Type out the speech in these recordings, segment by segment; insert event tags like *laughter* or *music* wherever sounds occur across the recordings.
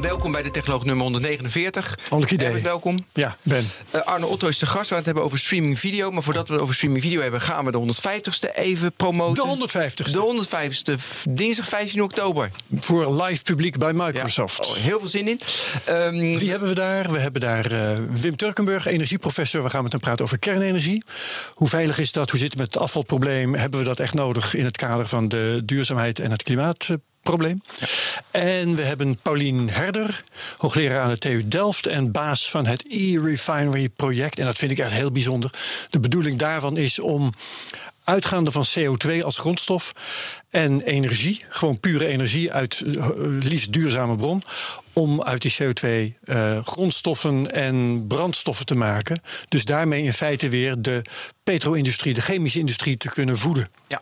Welkom bij de Technoloog nummer 149. Leuk idee. Herbert, welkom. Ja, Ben. Uh, Arne Otto is de gast. We gaan het hebben over streaming video. Maar voordat we het over streaming video hebben, gaan we de 150ste even promoten. De 150ste. De 150ste, dinsdag 15 oktober. Voor live publiek bij Microsoft. Ja, oh, heel veel zin in. Um, Wie hebben we daar? We hebben daar uh, Wim Turkenburg, energieprofessor. We gaan met hem praten over kernenergie. Hoe veilig is dat? Hoe zit het met het afvalprobleem? Hebben we dat echt nodig in het kader van de duurzaamheid en het klimaat? Probleem. En we hebben Paulien Herder, hoogleraar aan de TU Delft en baas van het e-refinery project. En dat vind ik echt heel bijzonder. De bedoeling daarvan is om uitgaande van CO2 als grondstof en energie, gewoon pure energie uit uh, liefst duurzame bron, om uit die CO2 uh, grondstoffen en brandstoffen te maken. Dus daarmee in feite weer de petro-industrie, de chemische industrie te kunnen voeden. Ja.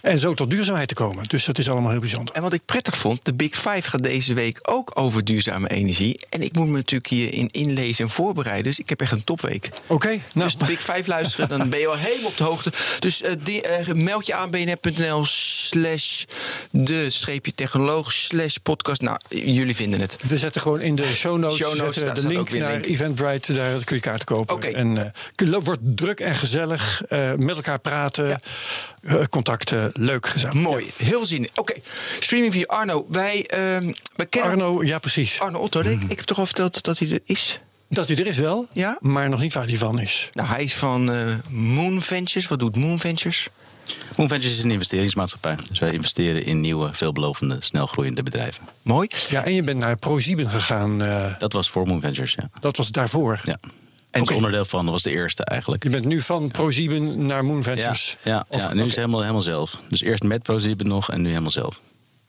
En zo tot duurzaamheid te komen. Dus dat is allemaal heel bijzonder. En wat ik prettig vond, de Big Five gaat deze week ook over duurzame energie. En ik moet me natuurlijk hierin inlezen en voorbereiden. Dus ik heb echt een topweek. Oké. Okay, nou. Dus de Big Five luisteren, dan ben je al helemaal op de hoogte. Dus uh, die, uh, meld je aan bnr.nl slash de streepje technoloog slash podcast. Nou, jullie vinden het. We zetten gewoon in de show notes, show notes de link naar link. Eventbrite. Daar kun je kaarten kopen. Okay. En uh, wordt druk en gezellig. met elkaar praten. Ja. Contacten leuk gezellig. Mooi, heel veel zin Oké, okay. streaming via Arno. Wij, uh, wij kennen... Arno, ja precies. Arno Otto, mm. ik heb toch al verteld dat hij er is? Dat hij er is wel, ja? maar nog niet waar hij van is. Nou, hij is van uh, Moon Ventures. Wat doet Moon Ventures? Moon Ventures is een investeringsmaatschappij. Dus wij investeren in nieuwe, veelbelovende, snelgroeiende bedrijven. Mooi. Ja, en je bent naar ProSieben gegaan. Uh, dat was voor Moon Ventures, ja. Dat was daarvoor? Ja. En okay. onderdeel van, dat was de eerste eigenlijk. Je bent nu van ja. ProSieben naar Moon Ventures? Ja, ja, ja nu is het helemaal, helemaal zelf. Dus eerst met ProSieben nog en nu helemaal zelf.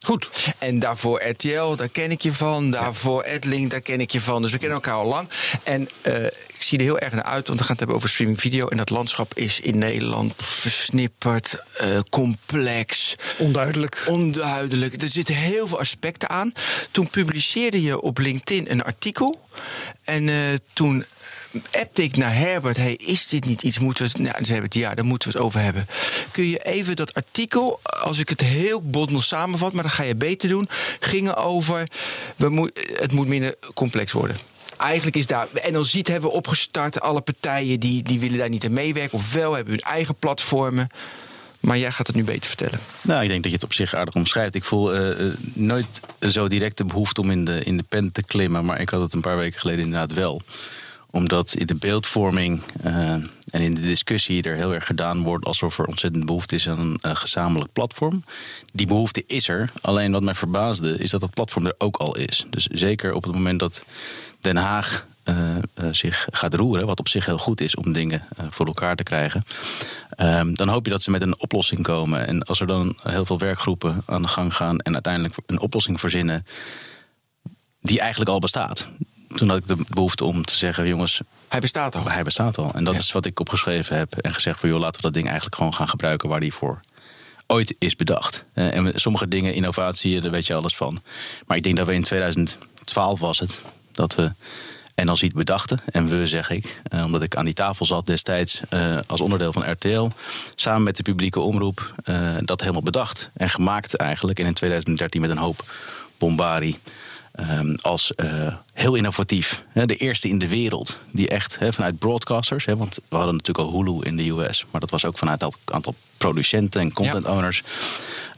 Goed. En daarvoor RTL, daar ken ik je van. Daarvoor Edlink, daar ken ik je van. Dus we kennen elkaar al lang. En uh, ik zie er heel erg naar uit, want we gaan het hebben over streaming video. En dat landschap is in Nederland versnipperd, uh, complex. Onduidelijk. Onduidelijk. Er zitten heel veel aspecten aan. Toen publiceerde je op LinkedIn een artikel. En uh, toen appte ik naar Herbert: hey, is dit niet iets? Moeten we het. Nou, ze hebben het ja, daar moeten we het over hebben. Kun je even dat artikel, als ik het heel bondel samenvat, maar ga je beter doen, gingen over. We moet, het moet minder complex worden eigenlijk is daar. En ziet hebben we opgestart. Alle partijen die, die willen daar niet aan meewerken. Of wel hebben hun eigen platformen. Maar jij gaat het nu beter vertellen. Nou, ik denk dat je het op zich aardig omschrijft. Ik voel uh, nooit zo direct de behoefte om in de, in de pen te klimmen. Maar ik had het een paar weken geleden inderdaad wel omdat in de beeldvorming uh, en in de discussie er heel erg gedaan wordt alsof er ontzettend behoefte is aan een uh, gezamenlijk platform. Die behoefte is er. Alleen wat mij verbaasde is dat dat platform er ook al is. Dus zeker op het moment dat Den Haag uh, zich gaat roeren, wat op zich heel goed is om dingen voor elkaar te krijgen, um, dan hoop je dat ze met een oplossing komen. En als er dan heel veel werkgroepen aan de gang gaan en uiteindelijk een oplossing verzinnen die eigenlijk al bestaat toen had ik de behoefte om te zeggen: jongens. Hij bestaat al. Hij bestaat al. En dat is wat ik opgeschreven heb. En gezegd: van joh, laten we dat ding eigenlijk gewoon gaan gebruiken waar die voor ooit is bedacht. En sommige dingen, innovatie, daar weet je alles van. Maar ik denk dat we in 2012 was het. Dat we en als iets bedachten. En we zeg ik, omdat ik aan die tafel zat destijds als onderdeel van RTL. Samen met de publieke omroep dat helemaal bedacht. En gemaakt eigenlijk. En in 2013 met een hoop bombari. Um, als uh, heel innovatief. de eerste in de wereld die echt vanuit broadcasters, want we hadden natuurlijk al Hulu in de US, maar dat was ook vanuit een aantal producenten en content owners.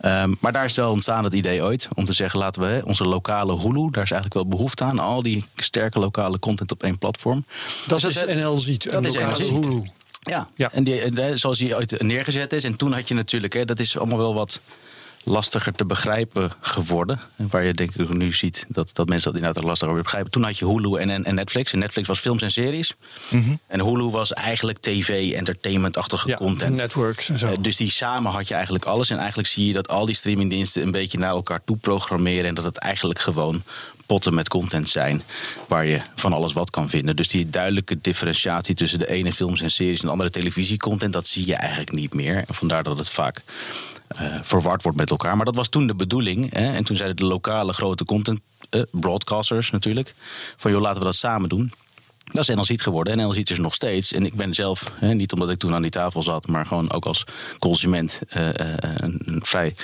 Ja. Um, maar daar is wel ontstaan het idee ooit om te zeggen: laten we onze lokale Hulu, daar is eigenlijk wel behoefte aan, al die sterke lokale content op één platform. Dat dus is NL ziet, dat is lokale Hulu. Ja, ja. en die, zoals die ooit neergezet is. En toen had je natuurlijk, hè, dat is allemaal wel wat lastiger te begrijpen geworden. Waar je denk ik nu ziet dat, dat mensen dat inderdaad lastiger begrijpen. Toen had je Hulu en, en Netflix. En Netflix was films en series. Mm En Hulu was eigenlijk tv, entertainment-achtige ja, content. Networks en zo. Uh, dus die samen had je eigenlijk alles. En eigenlijk zie je dat al die streamingdiensten een beetje naar elkaar toe programmeren. En dat het eigenlijk gewoon potten met content zijn waar je van alles wat kan vinden. Dus die duidelijke differentiatie tussen de ene films en series en de andere televisiecontent, dat zie je eigenlijk niet meer. Vandaar dat het vaak uh, verward wordt met elkaar. Maar dat was toen de bedoeling. Hè? En toen zeiden de lokale grote content uh, broadcasters natuurlijk: van joh, laten we dat samen doen. Dat is NLZiet geworden en NLZiet is er nog steeds. En ik ben zelf, hè, niet omdat ik toen aan die tafel zat, maar gewoon ook als consument een, een, vrij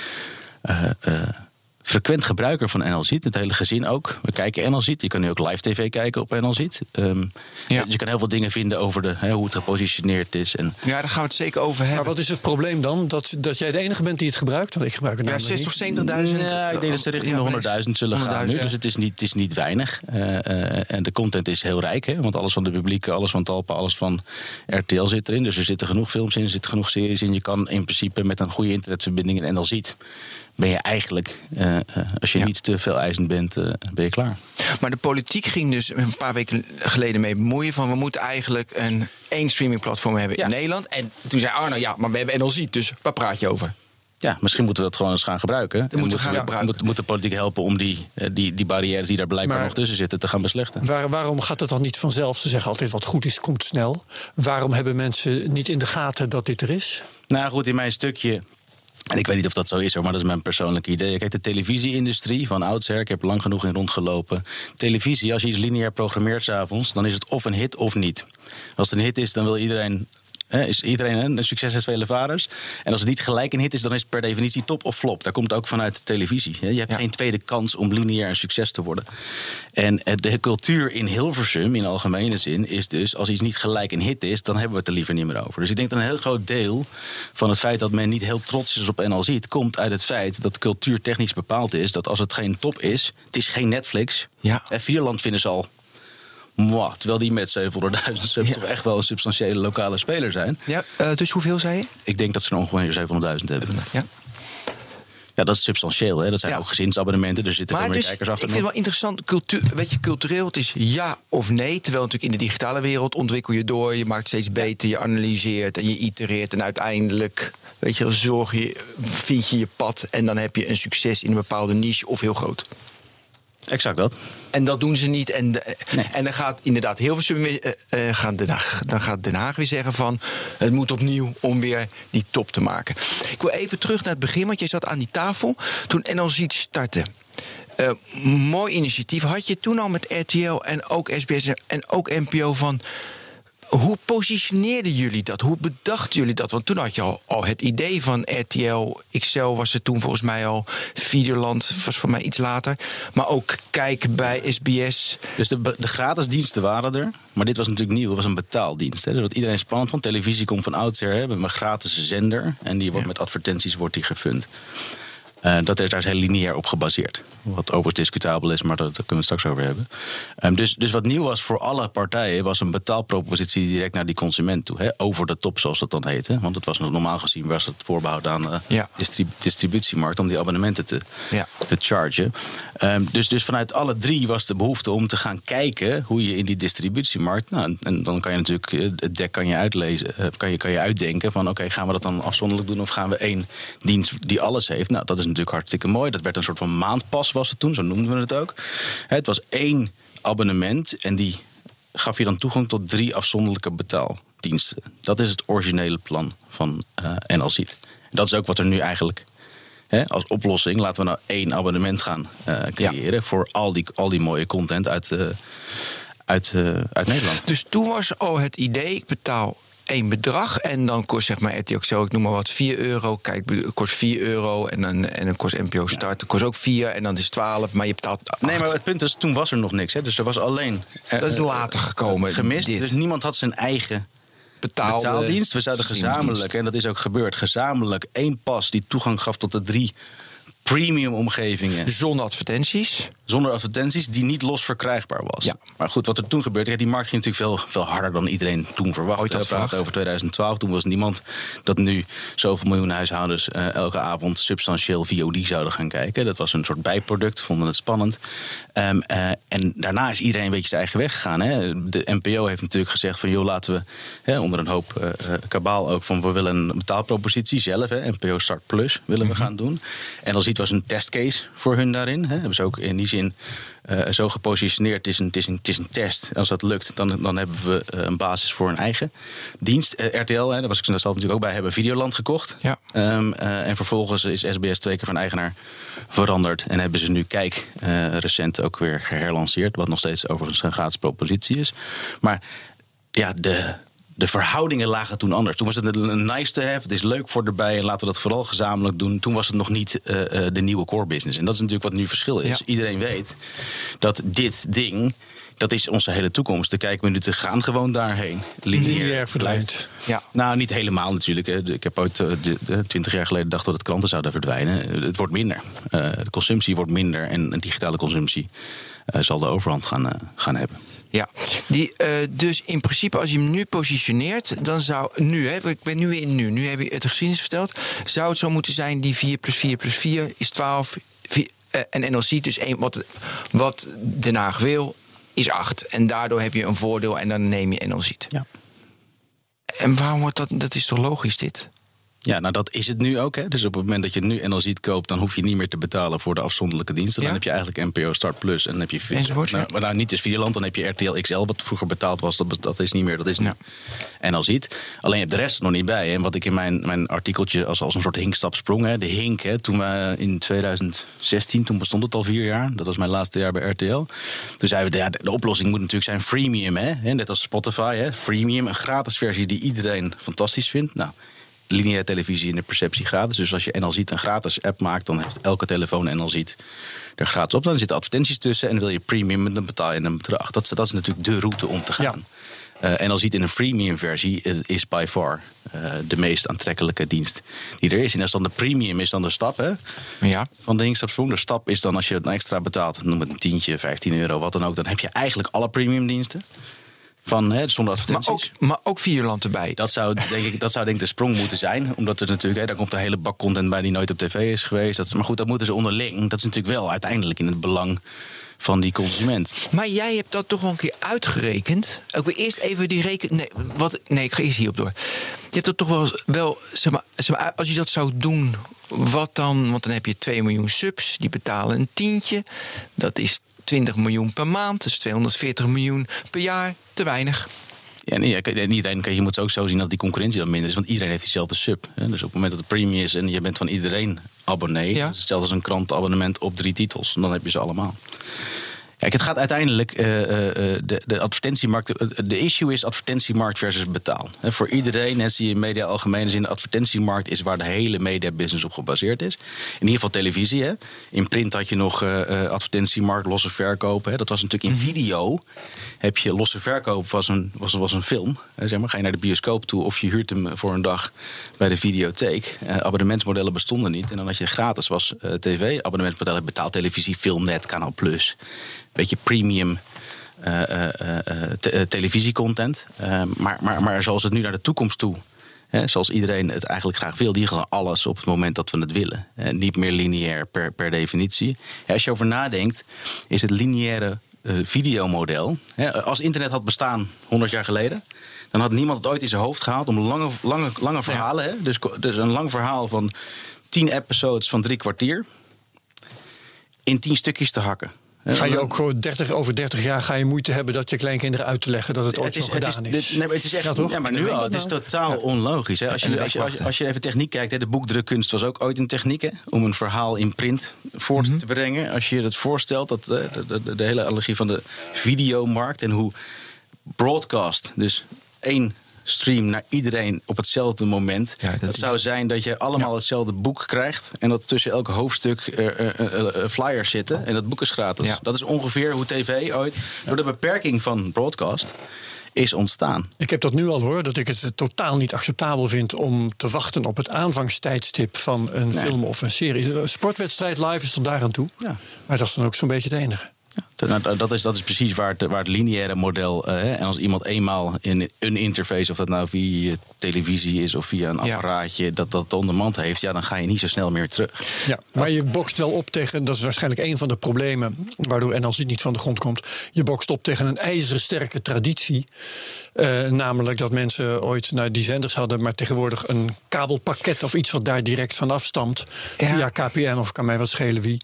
frequent gebruiker van NLZ. Het hele gezin ook. We kijken NLZ. Je kan nu ook live tv kijken op NLZ. Um, ja. Je kan heel veel dingen vinden over de, hoe het gepositioneerd is. En ja, daar gaan we het zeker over hebben. Maar wat is het probleem dan? Dat, dat jij de enige bent die het gebruikt? Want ik gebruik het ja, 60 of 70.000? Ja, ik denk dat ze richting de 100.000 zullen gaan nu. Dus het is niet, het is niet weinig. Uh, uh, en de content is heel rijk. Hè? Want alles van de publieke, alles van Talpa, alles van RTL zit erin. Dus er zitten genoeg films in, er zitten genoeg series in. Je kan in principe met een goede internetverbinding in NLZ ben je eigenlijk, uh, als je ja. niet te veel eisend bent, uh, ben je klaar. Maar de politiek ging dus een paar weken geleden mee bemoeien van we moeten eigenlijk een één streamingplatform hebben ja. in Nederland. En toen zei Arno, ja, maar we hebben NLZ, dus waar praat je over? Ja, misschien moeten we dat gewoon eens gaan gebruiken. moeten, moeten we gaan gebruiken. Moet, moet de politiek helpen om die, die, die barrières die daar blijkbaar maar nog tussen zitten te gaan beslechten. Waar, waarom gaat het dan niet vanzelf? Ze zeggen altijd wat goed is, komt snel. Waarom hebben mensen niet in de gaten dat dit er is? Nou goed, in mijn stukje en ik weet niet of dat zo is hoor, maar dat is mijn persoonlijke idee. Kijk, de televisieindustrie van oudsher, ik heb lang genoeg in rondgelopen. Televisie, als je iets lineair programmeert s'avonds, dan is het of een hit of niet. Als het een hit is, dan wil iedereen is iedereen een succes heeft vele vaders. En als het niet gelijk een hit is, dan is het per definitie top of flop. Daar komt ook vanuit televisie. Je hebt geen tweede kans om lineair een succes te worden. En eh, de cultuur in Hilversum, in algemene zin, is dus als iets niet gelijk een hit is, dan hebben we het er liever niet meer over. Dus ik denk dat een heel groot deel van het feit dat men niet heel trots is op NLZ, het komt uit het feit dat cultuur technisch bepaald is. Dat als het geen top is, het is geen Netflix. Ja. En Vierland vinden ze al Terwijl die met 700.000 subs ja. toch echt wel een substantiële lokale speler zijn. Ja, uh, dus hoeveel zei je? Ik denk dat ze er ongeveer 700.000 hebben. Ja. Ja, dat is substantieel. Hè? Dat zijn ook gezinsabonnementen. Er zitten maar veel meer dus, kijkers achter. Ik vind het wel interessant. Cultuur, weet je, cultureel, het is ja of nee. Terwijl natuurlijk in de digitale wereld ontwikkel je door. Je maakt steeds beter. Je analyseert en je itereert. En uiteindelijk, weet je, zorg je, vind je je pad. En dan heb je een succes in een bepaalde niche of heel groot. Exact dat. En dat doen ze niet. En, de, en dan gaat inderdaad heel veel uh, uh, gaan Den Haag, dan gaat Den Haag weer zeggen van het moet opnieuw om weer die top te maken. Ik wil even terug naar het begin, want je zat aan die tafel toen NL Ziet startte. Uh, mooi initiatief. Had je toen al met RTL en ook SBS en ook NPO van hoe positioneerden jullie dat? Hoe bedachten jullie dat? Want toen had je al, al het idee van RTL XL was er toen volgens mij al. Videoland was voor mij iets later. Maar ook kijken bij SBS. Dus de, de gratis diensten waren er. Maar dit was natuurlijk nieuw. Het was een betaaldienst. Hè. Dus wat iedereen spannend vond. Televisie komt van oudsher. Met een gratis zender. En die wordt met advertenties wordt die gefund. Uh, dat is daar heel lineair op gebaseerd. Wat overigens discutabel is, maar dat, daar kunnen we het straks over hebben. Um, dus, dus wat nieuw was voor alle partijen, was een betaalpropositie direct naar die consument toe. Hè? Over de top, zoals dat dan heette. Want het was normaal gezien was het voorbehoud aan de ja. distrib distributiemarkt om die abonnementen te, ja. te chargen. Um, dus, dus vanuit alle drie was de behoefte om te gaan kijken hoe je in die distributiemarkt. Nou, en dan kan je natuurlijk eh, het dek kan je uitlezen, eh, kan je, kan je uitdenken van oké, gaan we dat dan afzonderlijk doen of gaan we één dienst die alles heeft? Nou, dat is natuurlijk hartstikke mooi. Dat werd een soort van maandpas was het toen, zo noemden we het ook. Het was één abonnement en die gaf je dan toegang tot drie afzonderlijke betaaldiensten. Dat is het originele plan van uh, eh, NLZ. Dat is ook wat er nu eigenlijk Hè, als oplossing laten we nou één abonnement gaan uh, creëren voor al die, al die mooie content uit, uh, uit, uh, uit Nederland. Dus toen was al het idee: ik betaal één bedrag. En dan kost zeg maar RTL ik noem maar wat, 4 euro. Kijk, kost 4 euro. En dan, en dan kost NPO Start, kost ook 4. En dan is het 12, maar je betaalt 8. Nee, maar het punt is, toen was er nog niks. Hè? Dus er was alleen... Dat is later gekomen. Gemist. Dit. Dus niemand had zijn eigen Betaalde betaaldienst. We zouden gezamenlijk, en dat is ook gebeurd, gezamenlijk één pas die toegang gaf tot de drie premium omgevingen. Zonder advertenties. Zonder advertenties, die niet los verkrijgbaar was. Ja. Maar goed, wat er toen gebeurde, die markt ging natuurlijk veel, veel harder dan iedereen toen verwacht. Ooit had over 2012. Toen was niemand dat nu zoveel miljoen huishoudens uh, elke avond substantieel VOD zouden gaan kijken. Dat was een soort bijproduct, vonden het spannend. Um, uh, en daarna is iedereen een beetje zijn eigen weg gegaan. Hè. De NPO heeft natuurlijk gezegd van joh, laten we hè, onder een hoop uh, kabaal ook van we willen een betaalpropositie zelf. Hè, NPO Start Plus willen we mm -hmm. gaan doen. En dan ziet was een testcase voor hun daarin. Hè. Hebben ze ook in die zin uh, zo gepositioneerd. Het is, een, het, is een, het is een test. Als dat lukt, dan, dan hebben we uh, een basis voor een eigen dienst. Uh, RTL, hè, daar was ik zelf natuurlijk ook bij, hebben Videoland gekocht. Ja. Um, en vervolgens is SBS twee keer van eigenaar veranderd. En hebben ze nu Kijk recent ook weer geherlanceerd. Wat nog steeds overigens een gratis propositie is. Maar ja, de, de verhoudingen lagen toen anders. Toen was het een nice to have, het is leuk voor erbij en laten we dat vooral gezamenlijk doen. Toen was het nog niet uh, uh, de nieuwe core business. En dat is natuurlijk wat nu verschil is. Ja. Iedereen weet dat dit ding, dat is onze hele toekomst. De kijkminuten gaan gewoon daarheen. Lineair verdwijnt. Ja. Nou, niet helemaal natuurlijk. Ik heb ooit twintig jaar geleden dacht dat het klanten zouden verdwijnen. Het wordt minder. De consumptie wordt minder en digitale consumptie zal de overhand gaan, gaan hebben. Ja, die, uh, dus in principe als je hem nu positioneert, dan zou nu, hè, ik ben nu in nu, nu heb je het geschiedenis verteld, zou het zo moeten zijn die 4 plus 4 plus 4 is 12 4, uh, en NLC dus wat, wat Den Haag wil, is 8. En daardoor heb je een voordeel en dan neem je NLC. Ja. En waarom wordt dat, dat is toch logisch dit? Ja, nou dat is het nu ook. Hè. Dus op het moment dat je nu NLZ koopt, dan hoef je niet meer te betalen voor de afzonderlijke diensten. Ja? Dan heb je eigenlijk NPO Start Plus en dan heb je. Enzovoort, nou, maar nou, niet dus Videoland, dan heb je RTL XL, wat vroeger betaald was. Dat, dat is niet meer, dat is nu NLZ. Alleen je hebt de rest er nog niet bij. En wat ik in mijn, mijn artikeltje als, als een soort hinkstap sprong, hè, de hink, hè, toen we in 2016, toen bestond het al vier jaar. Dat was mijn laatste jaar bij RTL. Toen zeiden we, ja, de, de oplossing moet natuurlijk zijn freemium. Hè, net als Spotify, hè, freemium, een gratis versie die iedereen fantastisch vindt. Nou lineaire televisie in de perceptie gratis. Dus als je NL ziet een gratis app maakt, dan heeft elke telefoon NL ziet er gratis op. Dan zitten advertenties tussen en wil je premium, dan betaal je een bedrag. Dat, dat is natuurlijk de route om te gaan. Ja. Uh, en als ziet in een freemium versie is by far uh, de meest aantrekkelijke dienst die er is. En als dan de premium is dan de stap hè, ja. van de hinkstapsprong. De stap is dan als je het extra betaalt, noem het een tientje, 15 euro, wat dan ook. Dan heb je eigenlijk alle premium diensten. Van, hè, zonder advertenties. Maar ook, maar ook Videoland erbij. Dat zou, denk ik, dat zou denk ik de sprong moeten zijn. Omdat er natuurlijk, hè, daar komt een hele bak content bij die nooit op tv is geweest. Dat, maar goed, dat moeten ze onderling. Dat is natuurlijk wel uiteindelijk in het belang van die consument. Maar jij hebt dat toch wel een keer uitgerekend. Ik wil eerst even die reken. Nee, wat, nee ik ga eerst hierop door. Je hebt dat toch wel, wel zeg maar, zeg maar, als je dat zou doen, wat dan? Want dan heb je 2 miljoen subs, die betalen een tientje. Dat is 20 miljoen per maand, dus 240 miljoen per jaar. Te weinig. Ja, nee, en iedereen, je moet het ook zo zien dat die concurrentie dan minder is. Want iedereen heeft diezelfde sub. Hè? Dus op het moment dat het premium is en je bent van iedereen abonnee... Ja. Hetzelfde als een krantabonnement op drie titels. Dan heb je ze allemaal. Kijk, het gaat uiteindelijk. Uh, uh, de, de advertentiemarkt. De issue is advertentiemarkt versus betaal. Voor iedereen, net zie je in media algemene zin. De advertentiemarkt is waar de hele mediabusiness op gebaseerd is. In ieder geval televisie. Hè. In print had je nog advertentiemarkt, losse verkopen. Hè. Dat was natuurlijk in video. Heb je losse verkoop, was een, was, was een film. Hè, zeg maar. Ga je naar de bioscoop toe of je huurt hem voor een dag bij de videotheek. abonnementsmodellen bestonden niet. En dan had je gratis was tv. Abonnementsmodellen betaaltelevisie, filmnet, kanaal plus beetje premium uh, uh, te televisiecontent. maar, maar, maar zoals het nu naar de toekomst toe. Zoals iedereen het eigenlijk graag wil. Die gaan alles op het moment dat we het willen. niet meer lineair per, per definitie. Als je over nadenkt, is het lineaire videomodel. Als internet had bestaan 100 jaar geleden. Dan had niemand het ooit in zijn hoofd gehaald om lange, lange, lange verhalen. Ja. Dus, dus een lang verhaal van 10 episodes van drie kwartier. In 10 stukjes te hakken. Ga je ook gewoon 30, over 30 jaar ga je moeite hebben dat je kleinkinderen uit te leggen dat het ooit het is, zo gedaan het is. is. Nee, maar het is echt, ja, toch? Ja, maar nu al. Het is totaal ja. onlogisch. Hè? Als, je, als, je, als, je, als je even techniek kijkt, hè, de boekdrukkunst was ook ooit een techniek hè, om een verhaal in print voort mm -hmm. te brengen. Als je je dat voorstelt, dat, de, de, de hele allergie van de videomarkt en hoe broadcast, dus één stream naar iedereen op hetzelfde moment. Ja, dat, dat zou zijn dat je allemaal ja. hetzelfde boek krijgt. En dat tussen elk hoofdstuk uh, uh, uh, flyers zitten. En dat boek is gratis. Ja. Dat is ongeveer hoe tv ooit door de beperking van broadcast is ontstaan. Ik heb dat nu al hoor, dat ik het totaal niet acceptabel vind om te wachten op het aanvangstijdstip van een nee. film of een serie. Een sportwedstrijd live is tot daar aan toe. Maar dat is dan ook zo'n beetje het enige. Nou, dat, is, dat is precies waar het, waar het lineaire model. Uh, en als iemand eenmaal in een interface, of dat nou via televisie is of via een apparaatje, dat dat ondermand heeft, ja, dan ga je niet zo snel meer terug. Ja, maar je bokst wel op tegen, dat is waarschijnlijk een van de problemen waardoor NLZ niet van de grond komt. Je bokst op tegen een ijzeren sterke traditie. Uh, namelijk dat mensen ooit naar die zenders hadden, maar tegenwoordig een kabelpakket of iets wat daar direct vanaf stamt. Via KPN of kan mij wat schelen wie.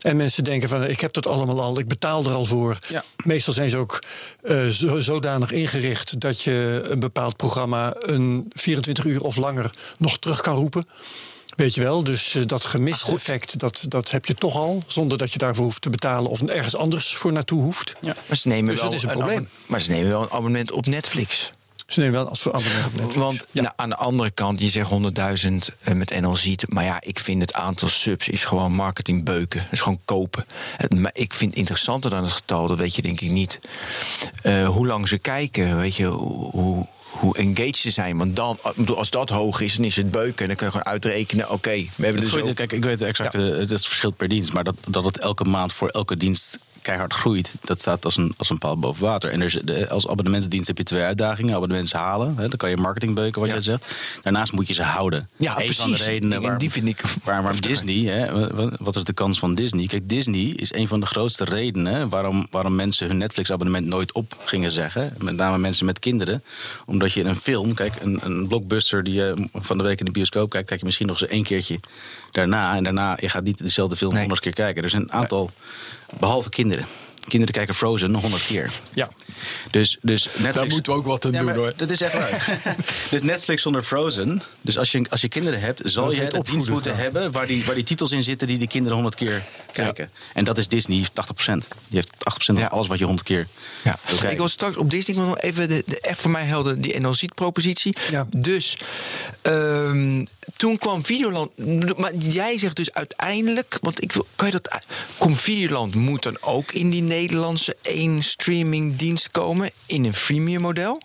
En mensen denken van ik heb dat allemaal al, ik betaal er al voor. Ja. Meestal zijn ze ook uh, zodanig ingericht dat je een bepaald programma een 24 uur of langer nog terug kan roepen. Weet je wel, dus uh, dat gemiste effect, dat, dat heb je toch al, zonder dat je daarvoor hoeft te betalen of ergens anders voor naartoe hoeft. Ja. Maar ze nemen dus wel dat is een probleem. Maar ze nemen wel een abonnement op Netflix. Ze nemen wel als voor abonnement. Want ja. nou, aan de andere kant, je zegt 100.000 uh, met NL ziet. Maar ja, ik vind het aantal subs is gewoon marketingbeuken. Het is gewoon kopen. Het, maar ik vind interessanter dan het getal, dat weet je denk ik niet. Uh, hoe lang ze kijken, weet je, hoe, hoe engaged ze zijn. Want dan, als dat hoog is, dan is het beuken. En dan kun je gewoon uitrekenen, oké, okay, we hebben dus ook... Kijk, ik weet exact, ja. het verschilt per dienst. Maar dat, dat het elke maand voor elke dienst keihard groeit, dat staat als een, als een paal boven water. En er is, als abonnementsdienst heb je twee uitdagingen. Abonnementen halen, hè, dan kan je marketing beuken, wat ja. je zegt. Daarnaast moet je ze houden. Ja, een precies. van de redenen waar, die vind ik *laughs* waar, waar Disney, hè, wat is de kans van Disney? Kijk, Disney is een van de grootste redenen waarom, waarom mensen hun Netflix-abonnement nooit op gingen zeggen. Met name mensen met kinderen. Omdat je een film, kijk, een, een blockbuster die je van de week in de bioscoop kijkt, kijk je misschien nog eens één keertje daarna. En daarna, je gaat niet dezelfde film nee. honderd keer kijken. Er zijn een aantal, behalve kinderen. Kinderen kijken Frozen honderd keer. Ja. Dus, dus Netflix... Daar moeten we ook wat aan ja, doen hoor. Dat is echt waar. *laughs* *laughs* dus Netflix zonder Frozen. Dus als je, als je kinderen hebt, zal je het dienst moeten gaan. hebben waar die, waar die titels in zitten die de kinderen honderd keer kijken. Ja. En dat is Disney, 80%. Die heeft 80% van ja. alles wat je honderd keer ja. Ik wil straks op Disney nog even de, de, echt voor mij helder die NLZ-propositie. Ja. Dus um, toen kwam Videoland. Maar jij zegt dus uiteindelijk, want ik wil, kan je dat. Komt Videoland moet dan ook in die Nederlandse één streamingdienst komen in een freemium model?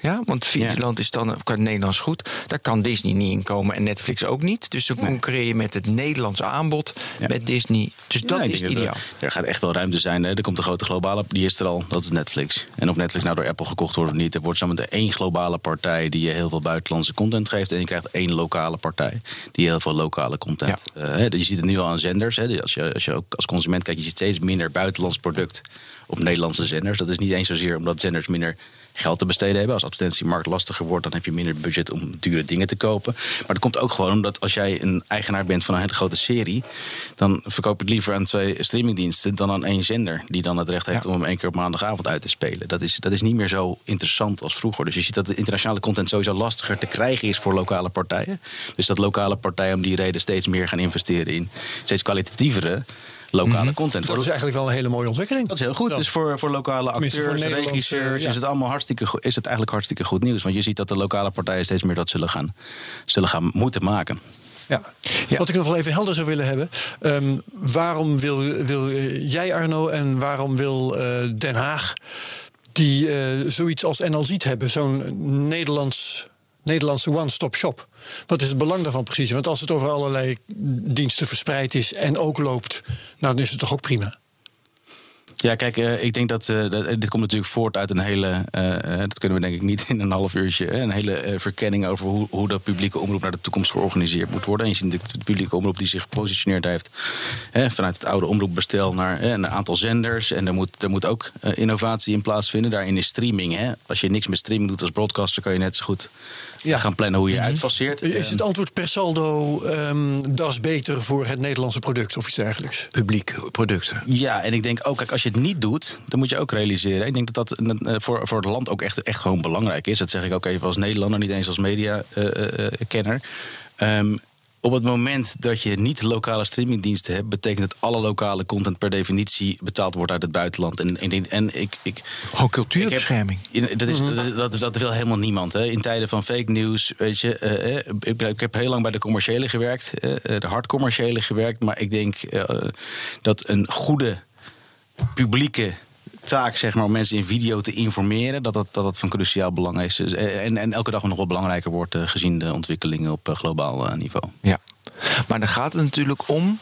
Ja, want Videoland ja. is dan qua Nederlands goed. Daar kan Disney niet in komen en Netflix ook niet. Dus dan concurreer je met het Nederlandse aanbod ja. met Disney. Dus dat ja, is ideaal. Er, er, gaat echt wel ruimte zijn. Hè. Er komt een grote globale, die is er al, dat is Netflix. En of Netflix nou door Apple gekocht wordt of niet, er wordt samen één globale partij die je heel veel buitenlandse content geeft. En je krijgt één lokale partij die heel veel lokale content. Uh, je ziet het nu al aan zenders. Hè. Als, je, als je ook als consument kijkt, je ziet steeds minder buitenlands product op Nederlandse zenders. Dat is niet eens zozeer omdat zenders minder geld te besteden hebben. Als advertentiemarkt lastiger wordt, dan heb je minder budget om dure dingen te kopen. Maar dat komt ook gewoon omdat als jij een eigenaar bent van een hele grote serie, dan verkoop je het liever aan twee streamingdiensten dan aan één zender. Die dan het recht heeft ja. om hem één keer op maandagavond uit te spelen. Dat is, dat is niet meer zo interessant als vroeger. Dus je ziet dat de internationale content sowieso lastiger te krijgen is voor lokale partijen. Dus dat lokale partijen om die reden steeds meer gaan investeren in steeds kwalitatievere lokale mm -hmm. content. Dat is eigenlijk wel een hele mooie ontwikkeling. Dat is heel goed. Ja. Dus voor, voor lokale acteurs, voor regisseurs ja. is het allemaal hartstikke is het eigenlijk hartstikke goed nieuws. Want je ziet dat de lokale partijen steeds meer dat zullen gaan, zullen gaan moeten maken. Ja. ja. Wat ik nog wel even helder zou willen hebben. Um, waarom wil, wil jij, Arno, en waarom wil uh, Den Haag die uh, zoiets als NL ziet hebben? Zo'n Nederlands Nederlandse one-stop shop. Wat is het belang daarvan precies? Want als het over allerlei diensten verspreid is en ook loopt, nou, dan is het toch ook prima. Ja, kijk, uh, ik denk dat, uh, dat, dit komt natuurlijk voort uit een hele, dat kunnen we denk ik niet in een half uurtje, een hele verkenning over hoe, hoe de publieke omroep naar de toekomst georganiseerd moet worden. En je ziet de publieke omroep die zich gepositioneerd heeft vanuit het oude omroepbestel naar een aantal zenders. En er moet, er moet ook innovatie in plaatsvinden. Daarin is streaming. Als je niks met streaming doet als broadcaster, kan je net zo goed ja. gaan plannen hoe je mm -hmm. uitfaseert. Is het antwoord per saldo, um, dat is beter voor het Nederlandse product of iets dergelijks? Publiek product. Ja, en ik denk ook, kijk, als je het niet doet, dan moet je ook realiseren. Ik denk dat dat voor, voor het land ook echt, echt gewoon belangrijk is. Dat zeg ik ook even als Nederlander, niet eens als mediakenner. Uh, um, op het moment dat je niet lokale streamingdiensten hebt, betekent dat alle lokale content per definitie betaald wordt uit het buitenland. En, en, en ik, ik. Gewoon cultuurbescherming. Dat, is, dat, dat wil helemaal niemand. Hè. In tijden van fake news, weet je. Uh, ik, ik, heb heel lang bij de commerciële gewerkt, uh, de hardcommerciële gewerkt. Maar ik denk uh, dat een goede publieke taak zeg maar, om mensen in video te informeren, dat dat, dat, dat van cruciaal belang is. En, en elke dag nog wel belangrijker wordt uh, gezien de ontwikkelingen op uh, globaal niveau. Ja, maar dan gaat het natuurlijk om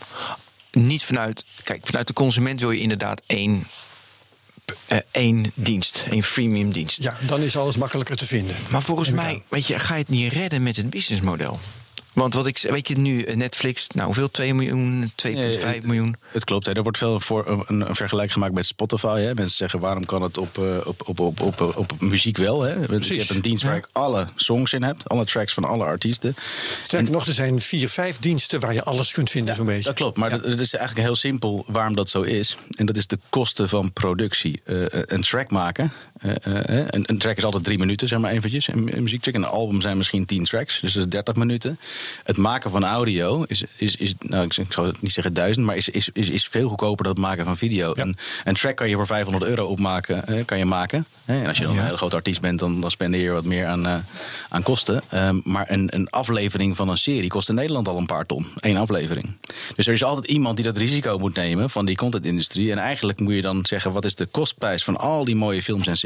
niet vanuit. Kijk, vanuit de consument wil je inderdaad één. eh, één dienst, één freemium dienst. Ja, dan is alles makkelijker te vinden. Maar volgens mij, weet je, ga je het niet redden met het businessmodel. Want wat ik, weet je nu, Netflix, nou hoeveel? 2 miljoen, 2,5 Nee, miljoen. Het klopt, hè. er wordt veel voor een, een vergelijk gemaakt met Spotify. Hè. Mensen zeggen waarom kan het op, eh, op, op, op, op, op, muziek wel? Hè? Want Precies, Je hebt een dienst waar ja. ik alle songs in heb, alle tracks van alle artiesten. Sterker nog, er zijn vier, vijf diensten waar je alles kunt vinden, zo'n beetje. Dat klopt, maar Ja. het is eigenlijk heel simpel waarom dat zo is. En dat is de kosten van productie. Eh, een track maken. Eh, eh, een, een track is altijd drie minuten, zeg maar eventjes. Een, een muziektrack. En een album zijn misschien tien tracks, dus dat is 30 minuten. Het maken van audio is, is, is nou, ik ik zou het niet zeggen duizend, maar is, is, is, is veel goedkoper dan het maken van video. Ja. Een, een track kan je voor 500 euro opmaken, eh, kan je maken. En als je dan Ja. een hele grote artiest bent, dan, dan spendeer je wat meer aan, eh, aan kosten. Ehm, maar een, een aflevering van een serie kost in Nederland al een paar ton. Eén aflevering. Dus er is altijd iemand die dat risico moet nemen van die contentindustrie. En eigenlijk moet je dan zeggen: wat is de kostprijs van al die mooie films en series?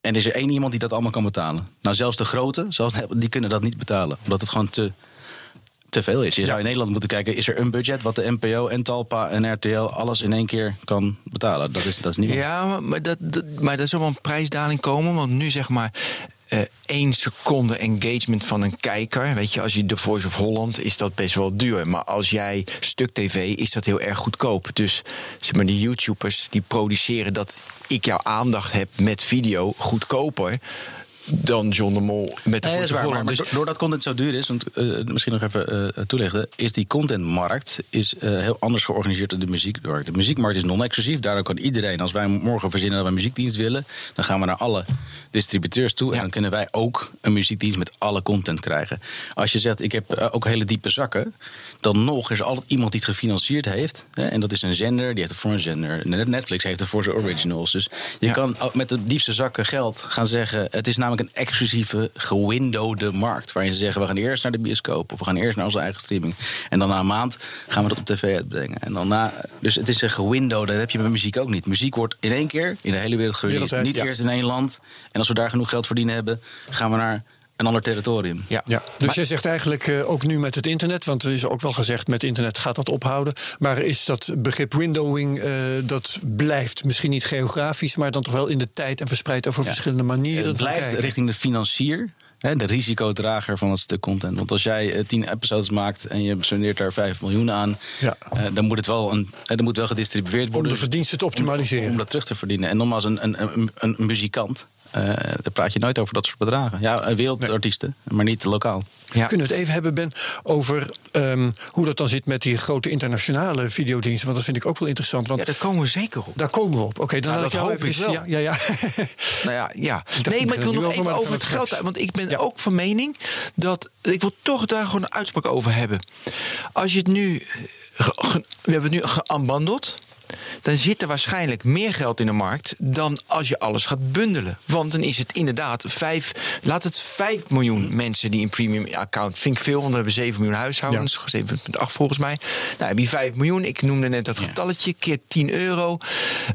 En is er één iemand die dat allemaal kan betalen? Nou, zelfs de grote, zelfs, die kunnen dat niet betalen. Omdat het gewoon te, te veel is. Je zou in Nederland moeten kijken: is er een budget wat de NPO en Talpa en RTL alles in één keer kan betalen? Dat is, dat is niet. Ja, maar- maar dat, dat, maar er zal wel een prijsdaling komen. Want nu zeg maar eh één seconde engagement van een kijker. Weet je, als je The Voice of Holland is dat best wel duur. Maar als jij Stuk TV is dat heel erg goedkoop. Dus zeg maar, die YouTubers die produceren dat ik jouw aandacht heb met video goedkoper dan John de Mol met de Nee, dat maar, maar Dus doordat content zo duur is, want eh, misschien nog even eh, toelichten, is die contentmarkt is, eh, heel anders georganiseerd dan de muziekmarkt. De muziekmarkt is non-exclusief, daardoor kan iedereen, als wij morgen verzinnen dat we een muziekdienst willen, dan gaan we naar alle distributeurs toe en dan kunnen wij ook een muziekdienst met alle content krijgen. Als je zegt, ik heb ook hele diepe zakken, dan nog is altijd iemand die het gefinancierd heeft. Hè, en dat is een zender, die heeft het voor een zender. Net- Netflix heeft het voor zijn originals. Dus je Ja. kan met de diepste zakken geld gaan zeggen... het is namelijk een exclusieve, gewindowde markt... waarin ze zeggen, we gaan eerst naar de bioscoop... of we gaan eerst naar onze eigen streaming. En dan na een maand gaan we dat op tv uitbrengen. En dan na, dus het is een gewindowde, dat heb je met muziek ook niet. Muziek wordt in één keer in de hele wereld gereleased. Niet ja. eerst in één land. En als we daar genoeg geld verdienen hebben... gaan we naar een ander territorium. ja. Ja, dus jij zegt eigenlijk eh, ook nu met het internet, want er is ook wel gezegd met internet gaat dat ophouden. Maar is dat begrip windowing, eh, dat blijft misschien niet geografisch, maar dan toch wel in de tijd en verspreid over verschillende manieren Het blijft kijken. richting de financier. Hè, de risicodrager van het stuk content. Want als jij eh, tien episodes maakt en je spendeert daar 5 miljoen aan, Ja. eh, dan moet het wel, een, dan moet wel gedistribueerd Om worden. de verdiensten te optimaliseren. Om, om dat terug te verdienen. En nogmaals, een, een, een, een muzikant. Eh, daar praat je nooit over dat soort bedragen. Ja, eh, wereldartiesten, maar niet lokaal. Ja. Kunnen we het even hebben, Ben, over ehm, hoe dat dan zit met die grote internationale videodiensten? Want dat vind ik ook wel interessant. Want ja, daar komen we zeker op. daar komen we op. Oké, dan ik dat jou hoop ik wel. Ja, ja, ja. *laughs* Nou ja, ja. nee, maar ik wil nog over, even over het geld. straks. Want ik ben Ja. ook van mening dat. Ik wil toch daar gewoon een uitspraak over hebben. Als je het nu. eh, We hebben het nu geambandeld. Dan zit er waarschijnlijk meer geld in de markt dan als je alles gaat bundelen. Want dan is het inderdaad vijf, laat het 5 miljoen mensen die een premium account. Vind ik veel, want we hebben 7 miljoen huishoudens, 7,8 volgens mij. Nou heb je 5 miljoen, ik noemde net dat getalletje, keer 10 euro.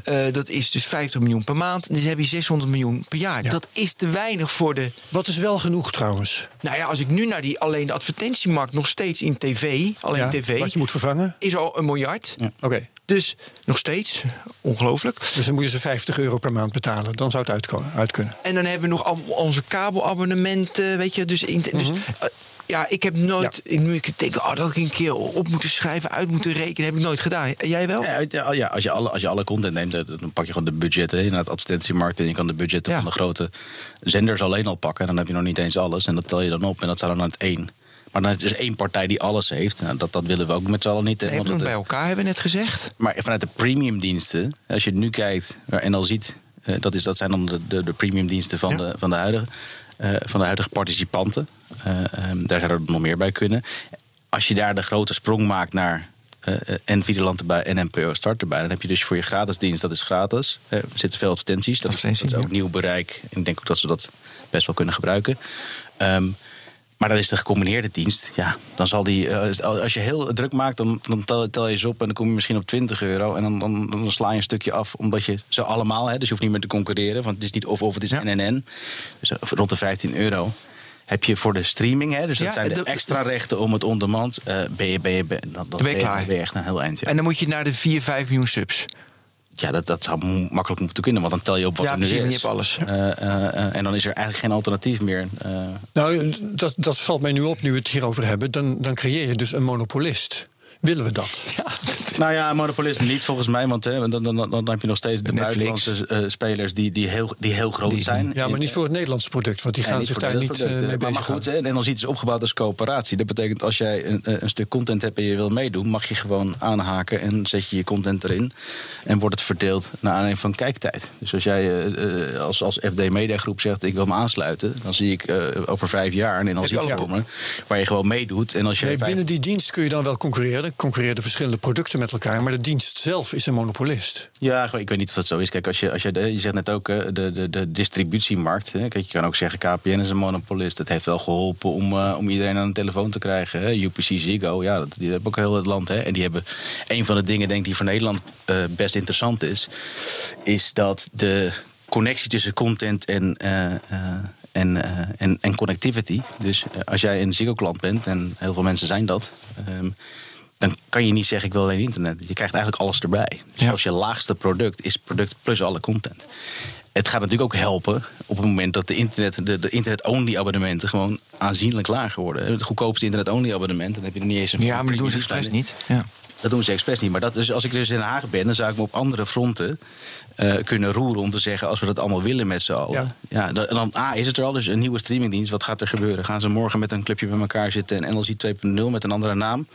Eh, dat is dus 50 miljoen per maand. Dus heb je 600 miljoen per jaar. Ja. Dat is te weinig voor de Wat is wel genoeg trouwens? nou ja, als ik nu naar die alleen de advertentiemarkt nog steeds in tv, alleen Ja, tv, Wat je moet vervangen? is al een miljard. Oké, Dus nog steeds ongelooflijk. dus dan moeten ze 50 euro per maand betalen. Dan zou het uitkomen, uit kunnen. En dan hebben we nog al onze kabelabonnementen, weet je. Dus, in, dus eh, ja, ik heb nooit, ik, nu ik denk, oh, dat ik een keer op moeten schrijven, uit moeten rekenen, heb ik nooit gedaan. En Jij wel? Ja, uit- ja, als, je alle, als je alle content neemt, eh, dan pak je gewoon de budgetten in het advertentiemarkt. En je kan de budgetten Ja. van de grote zenders alleen al pakken. Dan heb je nog niet eens alles. En dat tel je dan op. En dat zou dan aan het één. Maar dan is er één partij die alles heeft. Nou, dat, dat willen we ook met z'n allen niet. Nee, want nog bij elkaar, hebben we net gezegd. Maar vanuit de premiumdiensten, als je nu kijkt en al ziet, eh, dat, is, dat zijn dan de, de, de premiumdiensten van, Ja. de, van, de huidige, eh, van de huidige participanten. Eh, ehm, daar zou er nog meer bij kunnen. Als je daar de grote sprong maakt naar eh, eh, en Videoland erbij en NPO Start erbij, dan heb je dus voor je gratis dienst, dat is gratis. Eh, er zitten veel advertenties, dat, is- dat is ook nieuw bereik. En ik denk ook dat ze dat best wel kunnen gebruiken. Ehm, maar dan is de gecombineerde dienst. Ja, dan zal die. eh, als je heel druk maakt, dan, dan tel, tel je ze op en dan kom je misschien op 20 euro. En dan, dan, dan sla je een stukje af, omdat je ze allemaal. Hè, dus je hoeft niet meer te concurreren. Want het is niet of of, het is Ja. NNN. Dus eh, rond de 15 euro. heb je voor de streaming, hè, dus dat Ja, zijn de de- extra rechten om het on-demand, eh, ben, je, ben, je, ben, dan, dan ben je ben je echt een heel eind. Ja, En dan moet je naar de 4, 5 miljoen subs. Ja dat, dat zou makkelijk moeten kunnen, want dan tel je op wat Ja, er nu is. je hebt alles. Eh, eh, eh, en dan is er eigenlijk geen alternatief meer. eh. Nou, dat, dat valt mij nu op, nu we het hierover hebben. Dan, dan creëer je dus een monopolist. Willen we dat? Nou ja, monopolist niet volgens mij, want hè, dan, dan, dan, dan heb je nog steeds de Netflix. buitenlandse eh, spelers die, die, heel, die heel groot zijn. Ja, maar niet voor het Nederlandse product, want die Ja, gaan zich daar niet producten. eh, mee maar, maar goed, bezighouden. hè, en dan ziet het opgebouwd als coöperatie. Dat betekent als jij een, eh, een stuk content hebt en je wil meedoen, mag je gewoon aanhaken en zet je je content erin. En wordt het verdeeld naar aanleiding van kijktijd. Dus als jij eh, eh, als, als FD Mediagroep zegt ik wil me aansluiten, dan zie ik eh, over vijf jaar een je alle vormen waar je gewoon meedoet. En als jij Nee, vijf- binnen die dienst kun je dan wel concurreren. Concurreren de verschillende producten met elkaar. Maar de dienst zelf is een monopolist. Ja, ik weet niet of dat zo is. Kijk, als je, als je, je zegt net ook eh, de, de, de distributiemarkt. Hè. Kijk, je kan ook zeggen KPN is een monopolist. Het heeft wel geholpen om, eh, om iedereen aan een telefoon te krijgen. Hè. UPC Ziggo, ja, die hebben ook heel het land. Hè. En die hebben een van de dingen, denk ik, die voor Nederland eh, best interessant is, is dat de connectie tussen content en. en, en, connectivity. Dus als jij een Ziggo-klant bent, en heel veel mensen zijn dat... ehm, dan kan je niet zeggen ik wil alleen internet. Je krijgt eigenlijk alles erbij. Dus Ja. als je laagste product is product plus alle content. Het gaat natuurlijk ook helpen op het moment dat de internet, de, de internet-only abonnementen gewoon aanzienlijk lager worden. Het goedkoopste internet-only abonnement, dan heb je er niet eens een Ja, maar dat doen ze expres niet. Ja. Dat doen ze expres niet. Maar dat, dus als ik dus in Den Haag ben, dan zou ik me op andere fronten eh, kunnen roeren om te zeggen: als we dat allemaal willen met z'n allen. Ja. dan, dan A, is het er al, dus een nieuwe streamingdienst. Wat gaat er gebeuren? Gaan ze morgen met een clubje bij elkaar zitten en NLZ 2.0 met een andere naam?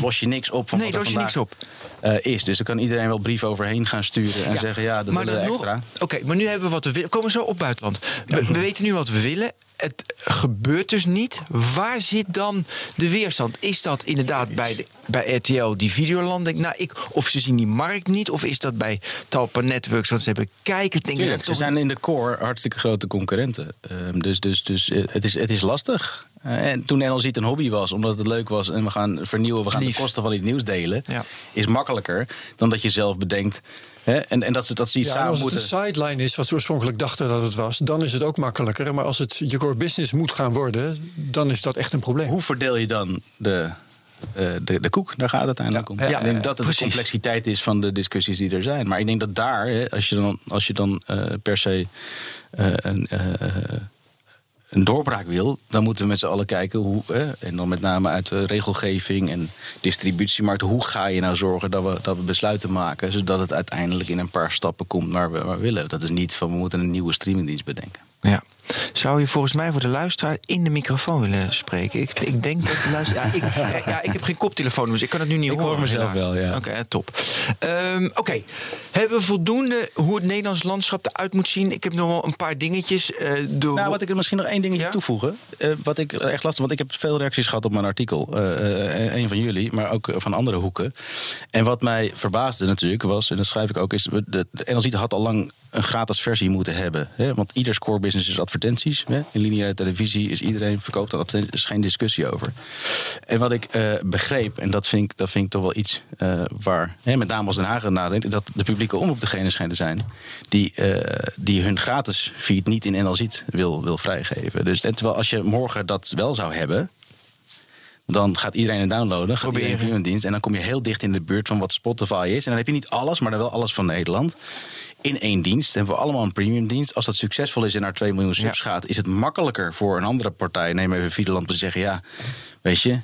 Los je niks op van Nee, wat er los je niks vandaag, op. eh, is. Dus dan kan iedereen wel brieven overheen gaan sturen en zeggen: ja, dat maar willen we extra. Oké, maar nu hebben we wat we willen. Komen we zo op buitenland. We, we weten nu wat we willen. Het gebeurt dus niet. Waar zit dan de weerstand? Is dat inderdaad bij, de, bij RTL die Videoland? Denk, nou, ik, of ze zien die markt niet? Of is dat bij Talpa Networks? Want ze hebben kijkers. Denk toch- ze zijn in de core hartstikke grote concurrenten. Ehm, dus dus, dus eh, het, is, het is lastig. Eh, en toen NLZ een hobby was, omdat het leuk was en we gaan vernieuwen, we gaan Lief. de kosten van iets nieuws delen, Ja. is makkelijker dan dat je zelf bedenkt. Hè, en, en dat ze, dat ze iets Ja, en samen als het moeten. een sideline is, wat ze oorspronkelijk dachten dat het was, dan is het ook makkelijker. Maar als het je core business moet gaan worden, dan is dat echt een probleem. Hoe verdeel je dan de, eh, de, de koek? Daar gaat het uiteindelijk om. Ja, ik denk ja, dat het precies. de complexiteit is van de discussies die er zijn. Maar ik denk dat daar, hè, als je dan, als je dan eh, per se eh, een, eh, doorbraak wil, dan moeten we met z'n allen kijken hoe, hè, en dan met name uit regelgeving en distributiemarkt, hoe ga je nou zorgen dat we, dat we besluiten maken, zodat het uiteindelijk in een paar stappen komt waar we, waar we willen. Dat is niet van we moeten een nieuwe streamingdienst bedenken. Ja. Zou je volgens mij voor de luisteraar in de microfoon willen spreken? Ik, ik denk dat de luisteraar. Ja, ik, *laughs* ja, ik heb geen koptelefoon, dus ik kan het nu niet Ik horen. hoor mezelf helaas. wel, ja. Oké, ja, top. Ehm, Oké, hebben we voldoende hoe het Nederlands landschap eruit moet zien? Ik heb nog wel een paar dingetjes. eh, door... Nou, wat ik er misschien nog één dingetje Ja? toevoegen. Eh, wat ik echt lastig, want ik heb veel reacties gehad op mijn artikel. eh, eh, een van jullie, maar ook van andere hoeken. En wat mij verbaasde natuurlijk was, en dat schrijf ik ook, is de, de NLZ had al lang een gratis versie moeten hebben. Hè? Want ieders core business is advertenties. Hè? In lineaire televisie is iedereen verkoopt advertenties. Er is geen discussie over. En wat ik eh, begreep, en dat vind ik, dat vind ik toch wel iets eh, waar hè, met name als Den Haag nadenkt, dat de publieke omroep degene schijnt te zijn die, eh, die hun gratis feed niet in NLZ wil, wil vrijgeven. Dus en terwijl als je morgen dat wel zou hebben, dan gaat iedereen het downloaden, gaat Proberen. iedereen een dienst en dan kom je heel dicht in de buurt van wat Spotify is. En dan heb je niet alles, maar dan wel alles van Nederland. In één dienst. Hebben we allemaal een premium dienst. Als dat succesvol is en naar 2 miljoen subs Ja. gaat, is het makkelijker voor een andere partij. Neem even Videoland te zeggen: ja, weet je,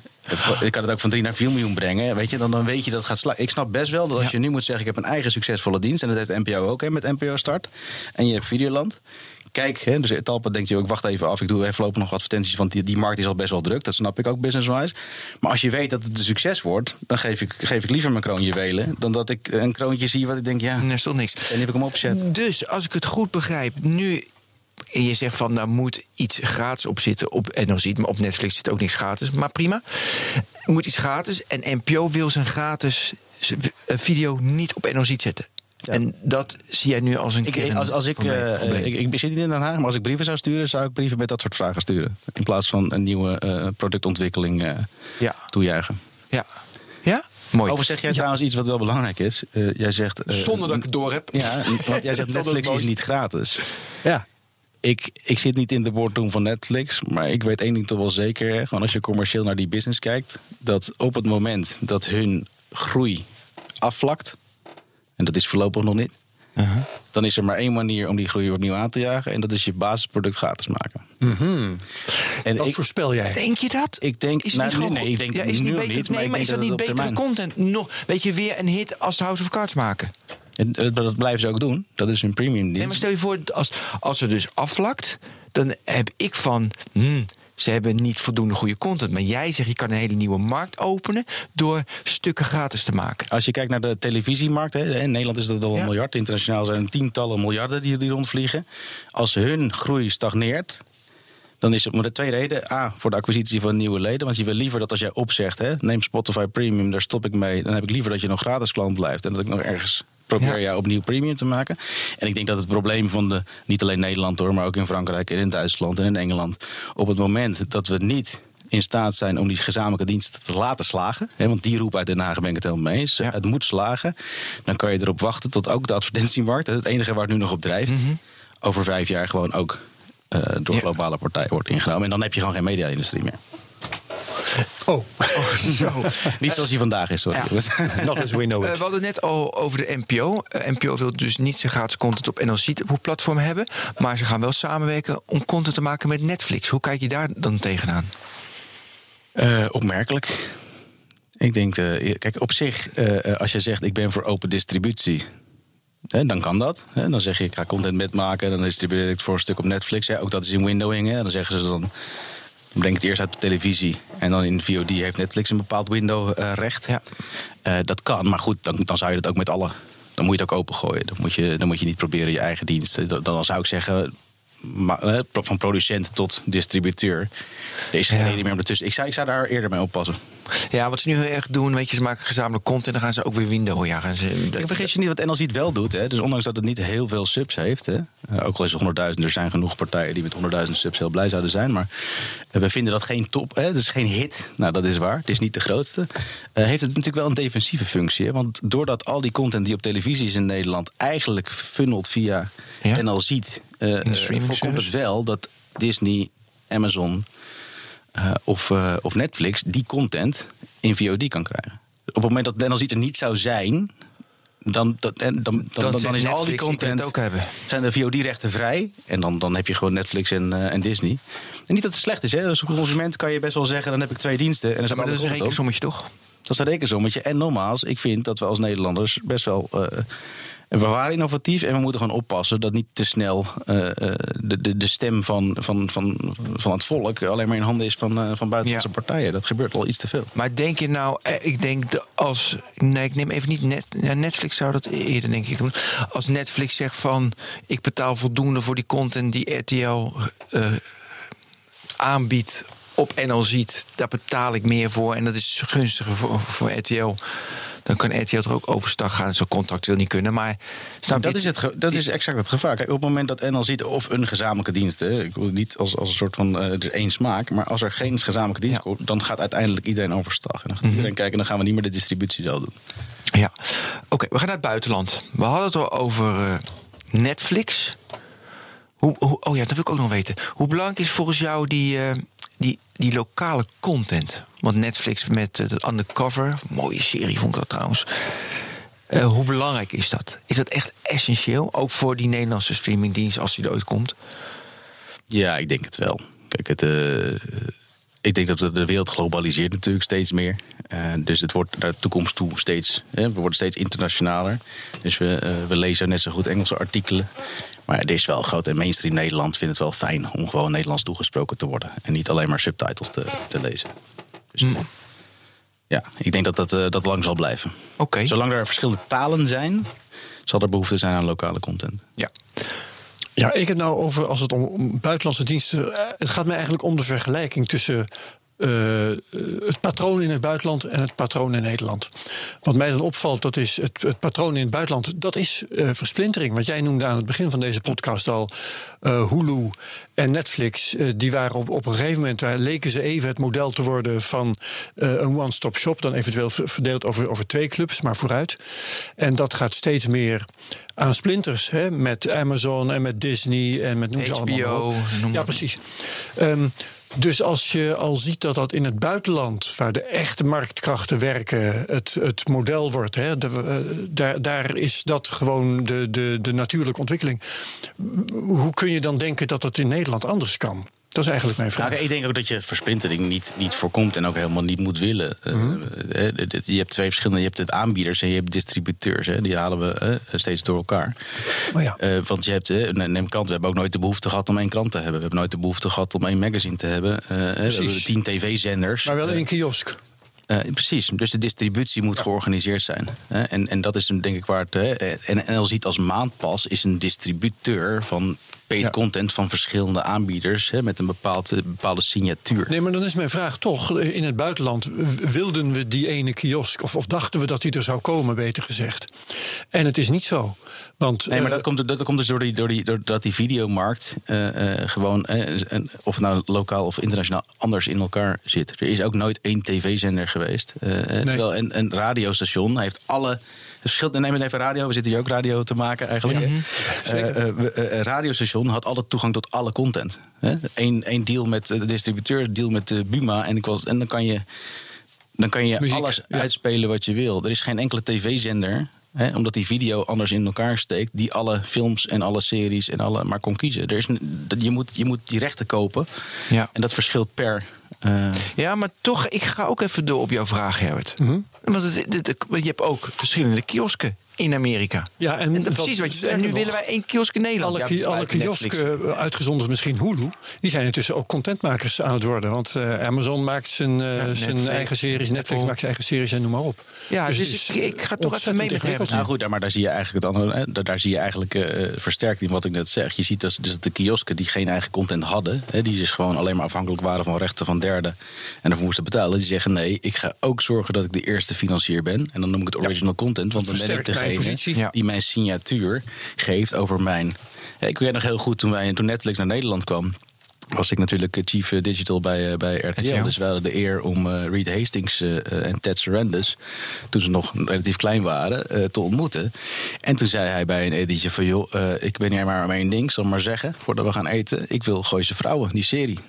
ik kan het ook van 3 naar 4 miljoen brengen. Weet je, dan, dan weet je dat het gaat slaan. Ik snap best wel dat als Ja. je nu moet zeggen: ik heb een eigen succesvolle dienst. En dat heeft NPO ook hè, met NPO Start. En je hebt Videoland. Kijk, hè, dus Talpa denkt je, ik wacht even af, ik doe even voorlopig nog advertenties, want die, die markt is al best wel druk. Dat snap ik ook business-wise. Maar als je weet dat het een succes wordt, dan geef ik, geef ik liever mijn kroonjuwelen dan dat ik een kroontje zie wat ik denk, ja, Er is toch niks. en die heb ik hem opgezet. Dus als ik het goed begrijp, nu. en Je zegt van daar moet iets gratis op zitten. Op, en dan ziet maar op Netflix zit ook niks gratis. Maar prima. Er moet iets gratis. En NPO wil zijn gratis eh, video niet op NOZ zetten. En dat zie jij nu als een Ik, als, als ik, eh, ik, ik zit niet in Den Haag, maar als ik brieven zou sturen, zou ik brieven met dat soort vragen sturen. In plaats van een nieuwe eh, productontwikkeling eh, ja. toejuichen. ja. Ja? Mooi. Over zeg jij trouwens iets wat wel belangrijk is. Eh, jij zegt. Zonder dat ik het door heb. Ja, want jij zegt *laughs* Netflix is niet gratis. Ja. ik, ik zit niet in de boardroom van Netflix, maar ik weet één ding toch wel zeker. Hè? Gewoon als je commercieel naar die business kijkt, dat op het moment dat hun groei afvlakt, en dat is voorlopig nog niet, Uh-huh. dan is er maar één manier om die groei opnieuw aan te jagen, en dat is je basisproduct gratis maken. En Wat ik, voorspel jij? Denk je dat? ik denk, Is het nou, niet gewoon nee, ik goed? denk ja, is nu beter, niet, maar nee, maar is dat niet dat betere termijn- content? Nog, weet je, weer een hit als de House of Cards maken? En dat, dat blijven ze ook doen. Dat is hun premium dienst. Nee, maar stel je voor, als, als het dus afvlakt, dan heb ik van. hmm, ze hebben niet voldoende goede content. Maar jij zegt, je kan een hele nieuwe markt openen door stukken gratis te maken. Als je kijkt naar de televisiemarkt, hè, in Nederland is dat al een Ja. miljard. Internationaal zijn er tientallen miljarden die, die rondvliegen. Als hun groei stagneert, dan is het maar de tweede reden. A, voor de acquisitie van nieuwe leden. Want je wil liever dat als jij opzegt, hè, neem Spotify Premium, daar stop ik mee. Dan heb ik liever dat je nog gratis klant blijft. En dat ik nog ergens probeer Ja. jou opnieuw premium te maken. En ik denk dat het probleem van de, niet alleen Nederland hoor, maar ook in Frankrijk en in Duitsland en in Engeland. Op het moment dat we niet in staat zijn om die gezamenlijke diensten te laten slagen. Hè, want die roep uit Den Haag ben ik het helemaal mee eens. Ja. Het moet slagen. Dan kan je erop wachten tot ook de advertentiemarkt, het enige waar het nu nog op drijft, over vijf jaar gewoon ook eh, door Mhm. Globale partijen wordt ingenomen. En dan heb je gewoon geen media-industrie meer. Oh, Zo. *laughs* Niet zoals die vandaag is, sorry. *laughs* not as we know Eh, it. we hadden net al over de NPO. Eh, NPO wil dus niet zijn gratis content op NLC-platform hebben. Maar ze gaan wel samenwerken om content te maken met Netflix. Hoe kijk je daar dan tegenaan? Eh, opmerkelijk. Ik denk, eh, kijk, op zich, eh, eh, als je zegt ik ben voor open distributie, hè, dan kan dat. Hè. Dan zeg je ik ga content met maken en dan distribueer ik het voor een stuk op Netflix. Ook dat is in windowing. Hè. Dan zeggen ze dan, dan breng ik het eerst uit de televisie en dan in VOD heeft Netflix een bepaald window-recht. Ja. dat kan, maar goed, dan, dan zou je dat ook met alle. Dan moet je het ook opengooien. Dan moet je, dan moet je niet proberen je eigen diensten. Dan, dan zou ik zeggen, ma- eh, van producent tot distributeur. Er is geen Ja. meer om ertussen. Ik zou, ik zou daar eerder mee oppassen. Ja, wat ze nu heel erg doen, weet je, ze maken gezamenlijk content... en dan gaan ze ook weer window. Ja, gaan ze, Ik vergeet je niet wat NLZ wel doet. Hè? Dus ondanks dat het niet heel veel subs heeft. Hè? eh, ook al is het 100.000, er zijn genoeg partijen die met 100.000 subs heel blij zouden zijn. Maar eh, we vinden dat geen top. Hè? Dat is geen hit. Nou, dat is waar. Het is niet de grootste. Eh, heeft het natuurlijk wel een defensieve functie. Hè? Want doordat al die content die op televisie is in Nederland eigenlijk funnelt via Ja. NLZ. streaming voorkomt het wel dat Disney, Amazon eh, of, eh, of Netflix die content in VOD kan krijgen. Op het moment dat NLZ er niet zou zijn, dan, dan, dan, dan, dan, is al die content. ook hebben. Zijn de VOD-rechten vrij? En dan, dan heb je gewoon Netflix en, eh, en Disney. En niet dat het slecht is, hè? Als consument kan je best wel zeggen: dan heb ik twee diensten. En dan zijn Maar dat is een rekensommetje, toch? Dat is een rekensommetje. En nogmaals, ik vind dat we als Nederlanders best wel. eh, we waren innovatief en we moeten gewoon oppassen dat niet te snel eh, eh, de, de, de stem van, van, van, van het volk alleen maar in handen is van, eh, van buitenlandse Ja. partijen. Dat gebeurt al iets te veel. Maar denk je nou, ik denk de- als. Nee, ik neem even niet net. Ja, Netflix zou dat eerder, denk ik, doen. Als Netflix zegt van. Ik betaal voldoende voor die content die RTL aanbiedt op NL ziet. Daar betaal ik meer voor en dat is gunstiger voor, voor RTL. Dan kan RTL er ook overstag gaan. Zo contractueel niet kunnen. Maar snap Dat je? is, het, dat is exact het gevaar. Kijk, op het moment dat NL ziet of een gezamenlijke dienst, hè, ik wil niet als, als een soort van eh, er één smaak, maar als er geen gezamenlijke dienst Ja. Mhm. komt, dan gaat uiteindelijk iedereen overstag. En dan gaat iedereen kijken en dan gaan we niet meer de distributie zelf doen. Ja, oké, we gaan naar het buitenland. We hadden het al over eh, Netflix. Hoe, hoe, oh ja, dat wil ik ook nog weten. Hoe belangrijk is volgens jou die, eh, die, die lokale content? Want Netflix met uh, Undercover, mooie serie vond ik dat trouwens. Eh, hoe belangrijk is dat? Is dat echt essentieel? Ook voor die Nederlandse streamingdienst als die er ooit komt? Ja, ik denk het wel. Kijk, het, eh, ik denk dat de wereld globaliseert natuurlijk steeds meer. Uh, dus het wordt naar de toekomst toe steeds. Hè, we worden steeds internationaler. Dus we, we lezen net zo goed Engelse artikelen. Maar er is wel groot. En mainstream Nederland vindt het wel fijn om gewoon Nederlands toegesproken te worden. En niet alleen maar subtitles te, te lezen. Dus, mm. Ja, ik denk dat dat, uh, dat lang zal blijven. Okay. Zolang er verschillende talen zijn, zal er behoefte zijn aan lokale content. Ja. Ja, ik heb nou over als het om buitenlandse diensten. Het gaat mij eigenlijk om de vergelijking tussen uh, het patroon in het buitenland en het patroon in Nederland. Wat mij dan opvalt, dat is het, het patroon in het buitenland, dat is uh, versplintering. Wat jij noemde aan het begin van deze podcast al, uh, Hulu en Netflix, die waren op, op een gegeven moment, daar leken ze even het model te worden van een one-stop shop, dan eventueel verdeeld over, over twee clubs, maar vooruit. En dat gaat steeds meer aan splinters, hè, met Amazon en met Disney en met noem ze allemaal. Ja, precies. Um, dus als je al ziet dat dat in het buitenland, waar de echte marktkrachten werken, het, het model wordt, hè, daar, daar is dat gewoon de, de, de natuurlijke ontwikkeling. Hoe kun je dan denken dat dat in Nederland anders kan? Dat is eigenlijk mijn vraag. Nou, ik denk ook dat je versplintering niet, niet voorkomt en ook helemaal niet moet willen. Uh, Je hebt twee verschillende. Je hebt het aanbieders en je hebt distributeurs. Hè. Die halen we uh, steeds door elkaar. Oh ja. uh, want je hebt, neem krant, we hebben ook nooit de behoefte gehad om één krant te hebben. We hebben nooit de behoefte gehad om één magazine te hebben. we hebben tien tv-zenders. Maar wel één kiosk. Uh, precies, dus de distributie moet georganiseerd zijn. en, en dat is denk ik waar het. en NL ziet als maandpas is een distributeur van paid ja. content van verschillende aanbieders hè, met een bepaalde, bepaalde signatuur. Nee, maar dan is mijn vraag toch: in het buitenland wilden we die ene kiosk, of, of dachten we dat die er zou komen, beter gezegd. En het is niet zo. Want, nee, maar dat, komt, dat komt dus door die, door die, doordat die videomarkt uh, uh, gewoon, of het nou lokaal of internationaal, anders in elkaar zit. Er is ook nooit één tv-zender geweest. Nee. Terwijl een, een radiostation heeft alle verschil. Neem even radio. We zitten hier ook radio te maken eigenlijk. Ja, uh, uh, radiostation had alle toegang tot alle content. Eén deal met de distributeur, deal met de Buma. En, ik was, en dan kan je, dan kan je Muziek, alles ja. uitspelen wat je wil. Er is geen enkele tv-zender He, omdat die video anders in elkaar steekt, die alle films en alle series en alle maar kon kiezen. Er is, je, moet, je moet die rechten kopen. Ja. En dat verschilt per. Uh... Ja, maar toch, ik ga ook even door op jouw vraag, Herbert. Mm -hmm. Want het, het, het, je hebt ook verschillende kiosken in Amerika. Ja, en, en precies wat je zegt. En nu willen wij één kiosk in Nederland. Alle, ja, alle kiosken, uh, uitgezonderd misschien Hulu, die zijn intussen ook contentmakers aan het worden. Want uh, Amazon maakt zijn, uh, ja, zijn eigen series, Netflix maakt zijn eigen series en noem maar op. Ja, dus, dus ik, ik, ga toch even mee met. Nou goed, maar daar zie je eigenlijk het andere. Hè, daar zie je eigenlijk versterkt in wat ik net zeg. Je ziet dus, dus de kiosken die geen eigen content hadden, hè, die dus gewoon alleen maar afhankelijk waren van rechten van derden en ervoor moesten betalen, die zeggen nee, ik ga ook zorgen dat ik de eerste financier ben. En dan noem ik het original content, want dan ben ik degene ja. die mijn signatuur geeft over mijn. Ik weet nog heel goed toen, wij, toen Netflix naar Nederland kwam was ik natuurlijk chief digital bij, bij RTL. RTL. Dus we hadden de eer om uh, Reed Hastings uh, en Ted Sarandis... toen ze nog relatief klein waren, uh, te ontmoeten. En toen zei hij bij een etentje van... joh, ik ben hier maar om één ding, zal maar zeggen... voordat we gaan eten, ik wil Gooise Vrouwen, die serie.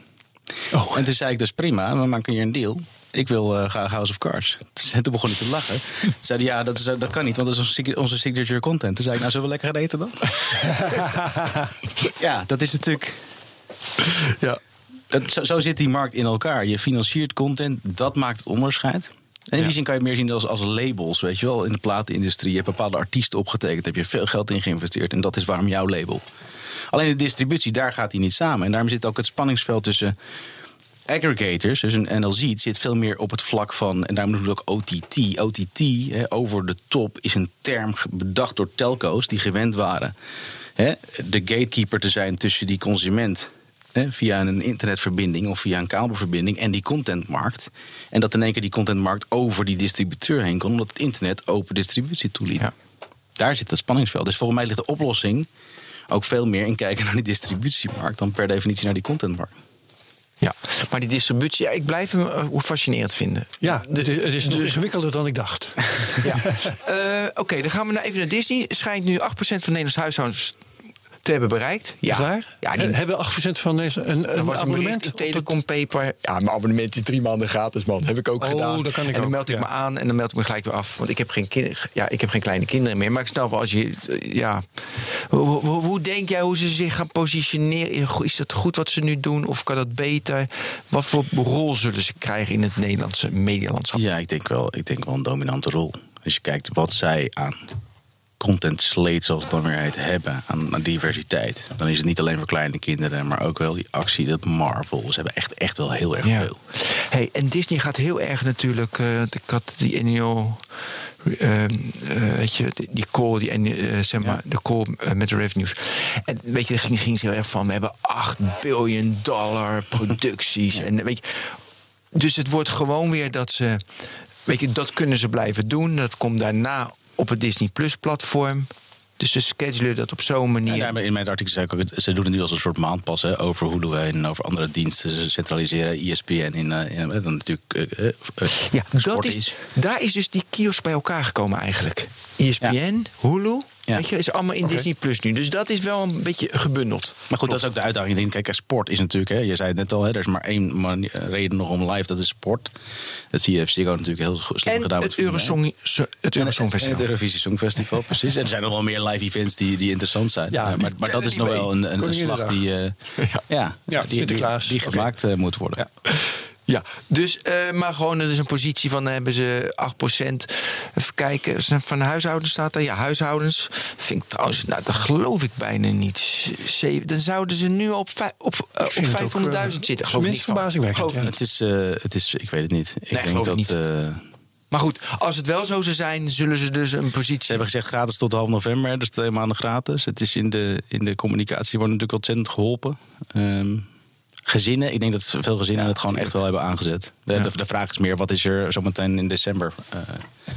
Oh. En toen zei ik, dus prima, we maken hier een deal ik wil uh, graag House of Cards. *laughs* Toen begon hij te lachen. Toen zei hij, ja, dat, is, dat kan niet, want dat is onze signature content. Toen zei ik, nou, zullen we lekker gaan eten dan? *laughs* ja, dat is natuurlijk... Ja. Dat, zo, zo, zit die markt in elkaar. Je financiert content, dat maakt het onderscheid. En in die zin kan je meer zien als, als labels, weet je wel. In de platenindustrie, je hebt bepaalde artiesten opgetekend... heb je veel geld in geïnvesteerd en dat is waarom jouw label. Alleen de distributie, daar gaat hij niet samen. En daarom zit ook het spanningsveld tussen aggregators, dus een NLZ, zit veel meer op het vlak van, en daarom noemen we ook OTT. OTT, over de top, is een term bedacht door telco's die gewend waren de gatekeeper te zijn tussen die consument via een internetverbinding of via een kabelverbinding en die contentmarkt. En dat in één keer die contentmarkt over die distributeur heen kon, omdat het internet open distributie toeliet. Ja. Daar zit het spanningsveld. Dus volgens mij ligt de oplossing ook veel meer in kijken naar die distributiemarkt dan per definitie naar die contentmarkt. Maar die distributie, ja, ik blijf hem uh, fascinerend vinden. Ja, het is, het is dus, ingewikkelder dan ik dacht. *laughs* Ja. uh, Oké, okay, dan gaan we naar even naar Disney. Schijnt nu 8% van Nederlands huishoudens te hebben bereikt. Ja. Waar? Ja, die... Hebben 8% van deze een, een abonnement? Een Telecom Paper. Ja, mijn abonnement is drie maanden gratis, man. Heb ik ook oh, gedaan. Dat kan ik en dan ook, meld ik ja. me aan en dan meld ik me gelijk weer af. Want ik heb geen, kind, ja, ik heb geen kleine kinderen meer. Maar ik snap wel als je. Ja. Hoe, hoe, hoe, denk jij hoe ze zich gaan positioneren? Is dat goed wat ze nu doen? Of kan dat beter? Wat voor rol zullen ze krijgen in het Nederlandse medialandschap? Ja, ik denk wel, ik denk wel een dominante rol. Als je kijkt wat zij aan content slate, zoals het dan weer heet, hebben aan, aan, diversiteit. Dan is het niet alleen voor kleine kinderen, maar ook wel die actie, dat Marvel. Ze hebben echt, echt wel heel erg ja. veel. Hey, en Disney gaat heel erg natuurlijk. Uh, ik had die annual. Uh, uh, weet je, die call, die, uh, zeg maar, ja. de call met de revenues. En weet je, daar ging, ging ze heel erg van. We hebben 8 biljoen dollar *laughs* producties. en weet je, dus het wordt gewoon weer dat ze. Weet je, dat kunnen ze blijven doen. Dat komt daarna op het Disney Plus platform. Dus ze schedulen dat op zo'n manier. Ja, in mijn artikel zei ik ook, ze doen het nu als een soort maandpas hè, over Hulu en over andere diensten. Ze centraliseren ESPN in, uh, in dan natuurlijk uh, uh, ja, dat is, daar is dus die kiosk bij elkaar gekomen eigenlijk. ESPN, ja. Hulu, ja. Weet je, is allemaal in okay. Disney Plus nu. Dus dat is wel een beetje gebundeld. Maar goed, dat is ook de uitdaging. Kijk, sport is natuurlijk, hè, je zei het net al, hè, er is maar één manier, reden nog om live, dat is sport. Dat zie je Ziggo natuurlijk heel slim en gedaan. Het Eurosong, het Eurosong Festival. En het Eurovisie Songfestival, *laughs* precies. En er zijn nog wel meer live events die, die interessant zijn. Ja, maar, maar dat is nog wel een, een, een slag die, uh, *laughs* ja. Ja, ja, die, die, die, gemaakt uh, moet worden. Ja. Ja, dus, uh, maar gewoon dus een positie van hebben ze 8%. Even kijken, van huishoudens staat er. Ja, huishoudens. Vind ik trouwens, nou, dat geloof ik bijna niet. Dan zouden ze nu op, op, uh, op 500.000 zitten. Geloof minst verbazingwekkend. Ja. Het, is, uh, het is, ik weet het niet. Ik nee, denk dat. Niet. Maar goed, als het wel zo zou zijn, zullen ze dus een positie. Ze hebben gezegd gratis tot half november, dus twee maanden gratis. Het is in de, in de communicatie wordt natuurlijk ontzettend geholpen. Um, gezinnen, ik denk dat veel gezinnen ja, het gewoon echt wel hebben aangezet. De, ja. de, de, vraag is meer, wat is er zometeen in december? Uh,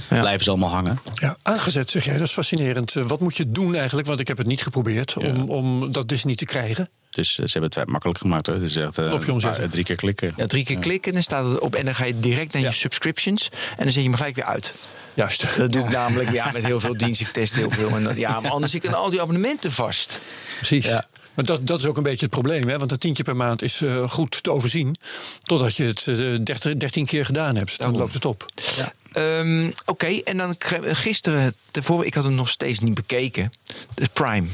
ja. Blijven ze allemaal hangen? Ja, aangezet zeg jij, dat is fascinerend. Uh, wat moet je doen eigenlijk, want ik heb het niet geprobeerd, om, om dat Disney te krijgen? Dus uh, ze hebben het makkelijk gemaakt. Hoor. Dus echt, uh, drie keer klikken. Ja, drie keer klikken, dan staat het op en dan ga je direct naar je subscriptions en dan zet je hem gelijk weer uit. Juist. Dat doe ik namelijk ja, met heel veel diensten. Ik test heel veel. En dat, ja, maar anders zitten al die abonnementen vast. Precies. Ja. Maar dat, dat is ook een beetje het probleem. Hè? Want een tientje per maand is uh, goed te overzien. Totdat je het uh, 13, 13 keer gedaan hebt. Dan loopt het op. Ja. Um, Oké, okay. en dan gisteren, tevoren, ik had hem nog steeds niet bekeken. De Prime.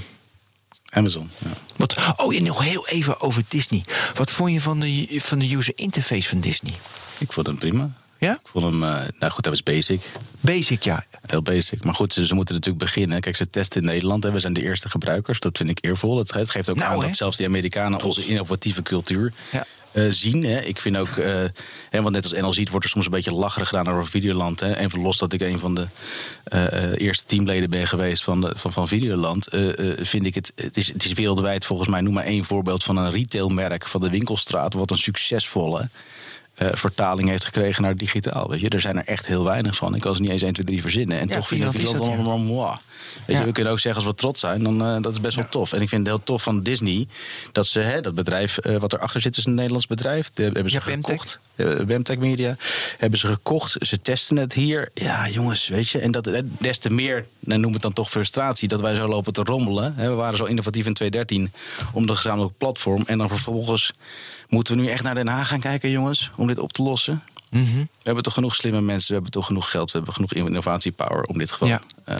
Amazon. Ja. Wat, oh, en nog heel even over Disney. Wat vond je van de, van de user interface van Disney? Ik vond hem prima. Ja? Ik vond hem, uh, nou goed, dat was basic. Basic, ja. Heel basic. Maar goed, ze, ze, moeten natuurlijk beginnen. Kijk, ze testen in Nederland. Hè. We zijn de eerste gebruikers. Dat vind ik eervol. Het, het geeft ook nou, aan dat zelfs die Amerikanen onze innovatieve cultuur ja. uh, zien. Hè. Ik vind ook, uh, hè, want net als NL ziet, wordt er soms een beetje lacherig gedaan over Videoland. Hè. Even los dat ik een van de eerste teamleden ben geweest van, de, van, van Videoland. vind ik het, het is, het is wereldwijd volgens mij, noem maar één voorbeeld van een retailmerk van de winkelstraat. Wat een succesvolle uh, vertaling heeft gekregen naar digitaal. Weet je? Er zijn er echt heel weinig van. Ik kan ze niet eens 1, 2, 3 verzinnen. En ja, toch vinden we dat allemaal moi. Weet Ja. je, we kunnen ook zeggen als we trots zijn, dan uh, dat is best wel tof. En ik vind het heel tof van Disney dat ze hè, dat bedrijf uh, wat erachter zit is een Nederlands bedrijf. Hebben ze Ja, gekocht. Bemtech Media hebben ze gekocht. Ze testen het hier. Ja, jongens, weet je. En dat eh, des te meer, nou, noem het dan toch frustratie, dat wij zo lopen te rommelen. Hè, we waren zo innovatief in 2013 om de gezamenlijke platform. En dan vervolgens moeten we nu echt naar Den Haag gaan kijken, jongens, om dit op te lossen. Mhm. We hebben toch genoeg slimme mensen, we hebben toch genoeg geld, we hebben genoeg innovatiepower om dit gewoon Ja.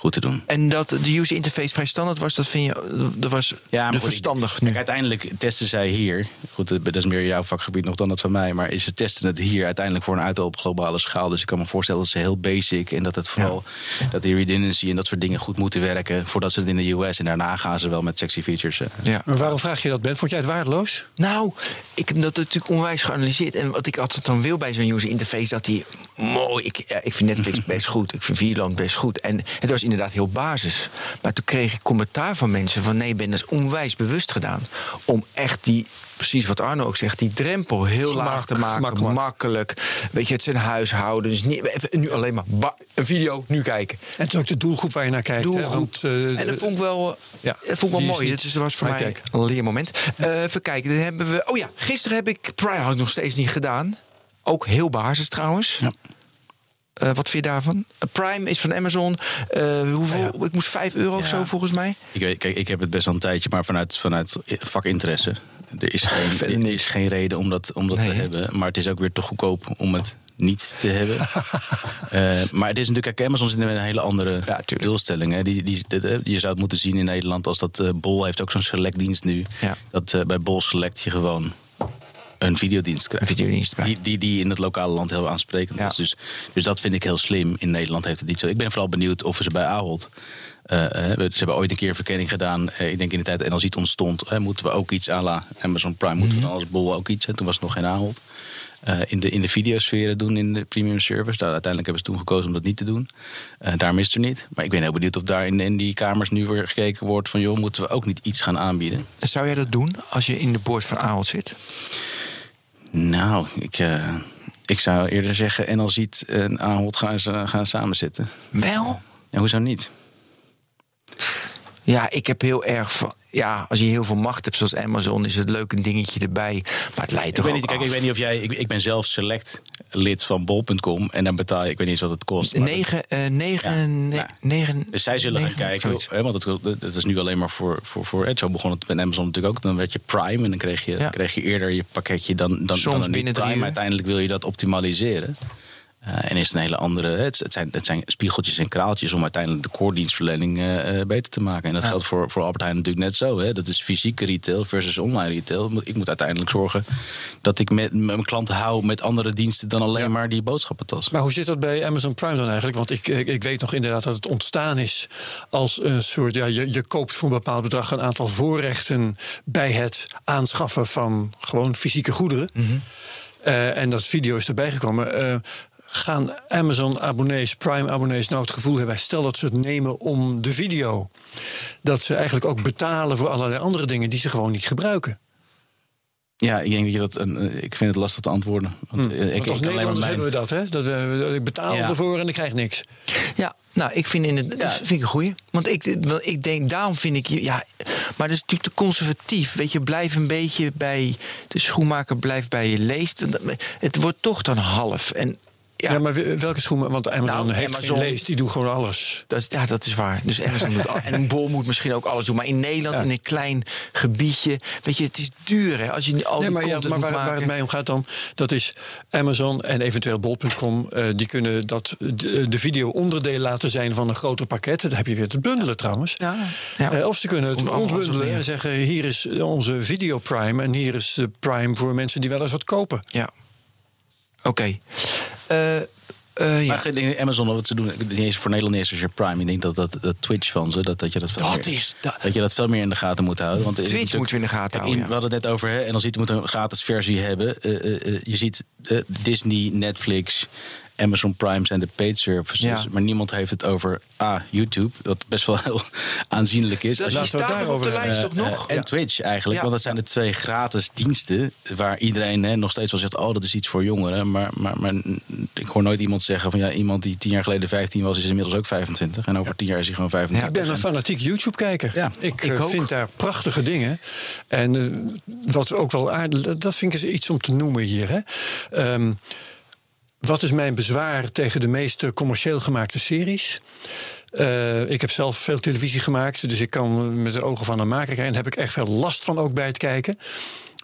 Goed te doen. En dat de user interface vrij standaard was, dat vind je dat was Ja, maar de verstandig Kijk, nu. uiteindelijk testen zij hier. Goed, dat is meer jouw vakgebied nog dan dat van mij. Maar ze testen het hier uiteindelijk voor een uitrol op globale schaal. Dus ik kan me voorstellen dat ze heel basic en dat het vooral dat die redundancy en dat soort dingen goed moeten werken voordat ze het in de US en daarna gaan ze wel met sexy features. eh. Ja. Maar waarom vraag je dat, Ben? Vond jij het waardeloos? Nou, ik heb dat natuurlijk onwijs geanalyseerd. En wat ik altijd dan wil bij zo'n user interface, dat die mooi. Ik, ik vind Netflix *laughs* best goed. Ik vind Vierland best goed. En het was inderdaad heel basis. Maar toen kreeg ik commentaar van mensen van nee, Ben, dat is onwijs bewust gedaan. Om echt die. Precies wat Arno ook zegt, die drempel heel laag te maken, makkelijk. Weet je, het zijn huishoudens. Niet, even, nu alleen maar ba- een video, nu kijken. En het is ook de doelgroep waar je naar kijkt. Hè? Doelgroep. Want, eh, En dat vond ik wel, ja, dat vond ik wel mooi. Dus dat was voor mij een leermoment. Eh even kijken, dan hebben we. Oh ja, gisteren heb ik ik nog steeds niet gedaan. Ook heel basis trouwens. Ja. Eh, wat vind je daarvan? Eh, Prime is van Amazon. Eh, hoeveel? Ik moest 5 euro of Ja. zo volgens mij. Ik, weet, kijk, ik heb het best wel een tijdje, maar vanuit, vanuit vakinteresse. Er is *laughs* geen, er is geen reden om dat, om dat Nee, te hebben. Maar het is ook weer te goedkoop om het niet te hebben. *laughs* Maar het is natuurlijk, kijk, Amazon zit in een hele andere Ja, doelstelling. Hè. Die, die, je zou het moeten zien in Nederland als dat Bol heeft ook zo'n selectdienst nu. Ja. Dat bij Bol Select je gewoon een videodienst Een krijgt. videodienst. Die, die, die in het lokale land heel aansprekend Ja. is. Dus, dus dat vind ik heel slim. In Nederland heeft het niet zo. Ik ben vooral benieuwd of ze bij Ahold. eh, ze hebben ooit een keer een verkenning gedaan. eh, ik denk in de tijd dat NLZ ontstond. eh, moeten we ook iets à la Amazon Prime. Moeten Mhm. we dan als bol ook iets. Hè, toen was het nog geen Ahold. eh, in, de, in de videosferen doen in de premium service. Daar, uiteindelijk hebben ze toen gekozen om dat niet te doen. Daarom is het er niet. Maar ik ben heel benieuwd of daar in, in die kamers nu weer gekeken wordt van... joh, moeten we ook niet iets gaan aanbieden? Zou jij dat doen als je in de boord van Ahold zit? Nou, ik, eh, ik zou eerder zeggen... en als ziet en Ahold gaan, ze- gaan samen zitten. Wel? Ja, hoezo niet? Ja, ik heb heel erg van. Ja, als je heel veel macht hebt, zoals Amazon, is het leuk een dingetje erbij. Maar het leidt Ik toch weet, niet, kijk, af. ik weet niet of jij... Ik, ik ben zelf select lid van bol.com... en dan betaal je... Ik weet niet eens wat het kost. maar- Negen, eh, negen, Ja, ne- ja. negen. Dus zij zullen negen, gaan kijken, hè, want het, het is nu alleen maar voor, voor, voor. Zo begon het met Amazon natuurlijk ook. Dan werd je Prime en dan kreeg je, Ja. kreeg je eerder je pakketje dan, dan, Soms dan een binnen Prime. uur. Uiteindelijk wil je dat optimaliseren. Eh, en is een hele andere. Het, het, zijn, het zijn spiegeltjes en kraaltjes om uiteindelijk de core dienstverlening eh, eh, beter te maken. En dat Ja. geldt voor, voor Albert Heijn natuurlijk net zo. Hè. Dat is fysieke retail versus online retail. Ik moet uiteindelijk zorgen dat ik met, mijn klanten hou met andere diensten dan alleen maar die boodschappentas. Maar hoe zit dat bij Amazon Prime dan eigenlijk? Want ik, ik, weet nog inderdaad dat het ontstaan is als een soort. Ja, je, je koopt voor een bepaald bedrag een aantal voorrechten bij het aanschaffen van gewoon fysieke goederen. Eh, en dat video is erbij gekomen. Eh, gaan Amazon-abonnees, Prime-abonnees nou het gevoel hebben... stel dat ze het nemen om de video... dat ze eigenlijk ook betalen voor allerlei andere dingen... die ze gewoon niet gebruiken? Ja, ik denk dat je dat. een, eh, ik vind het lastig te antwoorden. Want, eh, ik. Want als ik kan alleen maar Nederlanders mijn- hebben we dat, hè? Dat we, ik betaal Ja. ervoor en ik krijg niks. Ja, nou, ik vind, in het, dat vind ik een goeie. Want ik, want ik denk, daarom vind ik je. Ja, maar dat is natuurlijk te conservatief. Weet je, blijf een beetje bij. De schoenmaker blijft bij je leest. Het wordt toch dan half. En Ja, ja, maar we- welke schoenen? Want Amazon Nou, heeft Amazon- geen lees, die doen gewoon alles. Dat ja, dat is waar. Dus Amazon doet al, en een bol moet misschien ook alles doen. Maar in Nederland, Ja. in een klein gebiedje. Weet je, het is duur hè. Als je al Nee, die maar, ja, maar moet waar, waar het mij om gaat dan, dat is Amazon en eventueel bol.com. eh, die kunnen dat, de, de video onderdeel laten zijn van een groter pakket. Dat heb je weer te bundelen trouwens. Eh, of ze kunnen het ontbundelen en zeggen... hier is onze video Prime en hier is de Prime voor mensen die wel eens wat kopen. Ja. Oké. Eh. Maar denk Amazon, wat ze doen, niet eens voor Nederland is als je Prime. Ik denk dat, dat, dat Twitch van ze, dat, dat je dat veel Dat meer, is- dat- dat je dat veel meer in de gaten moet houden. Want Twitch moeten we in de gaten houden, We hadden het net over, hè, en als je het moet een gratis versie hebben. Eh, eh, eh, je ziet eh, Disney, Netflix, Amazon Prime zijn de paid services. Ja. Maar niemand heeft het over A, YouTube, wat best wel heel *laughs* aanzienlijk is. Dat Als je- staat op de daarover lijst eh, toch eh, nog? en Twitch eigenlijk. Ja. Want dat zijn de twee gratis diensten waar iedereen hè, nog steeds wel zegt: oh, dat is iets voor jongeren. Maar, maar, maar ik hoor nooit iemand zeggen van ja, iemand die tien jaar geleden 15 was, is inmiddels ook 25. En over tien jaar is hij gewoon 25. Ik ben een fanatiek YouTube-kijker. Ja, ik ik eh, vind daar prachtige dingen. En eh, wat ook wel aardig... Dat vind ik eens iets om te noemen hier. Hè. Ehm, wat is mijn bezwaar tegen de meeste commercieel gemaakte series? Eh, ik heb zelf veel televisie gemaakt, dus ik kan met de ogen van een maker kijken. En daar heb ik echt veel last van ook bij het kijken.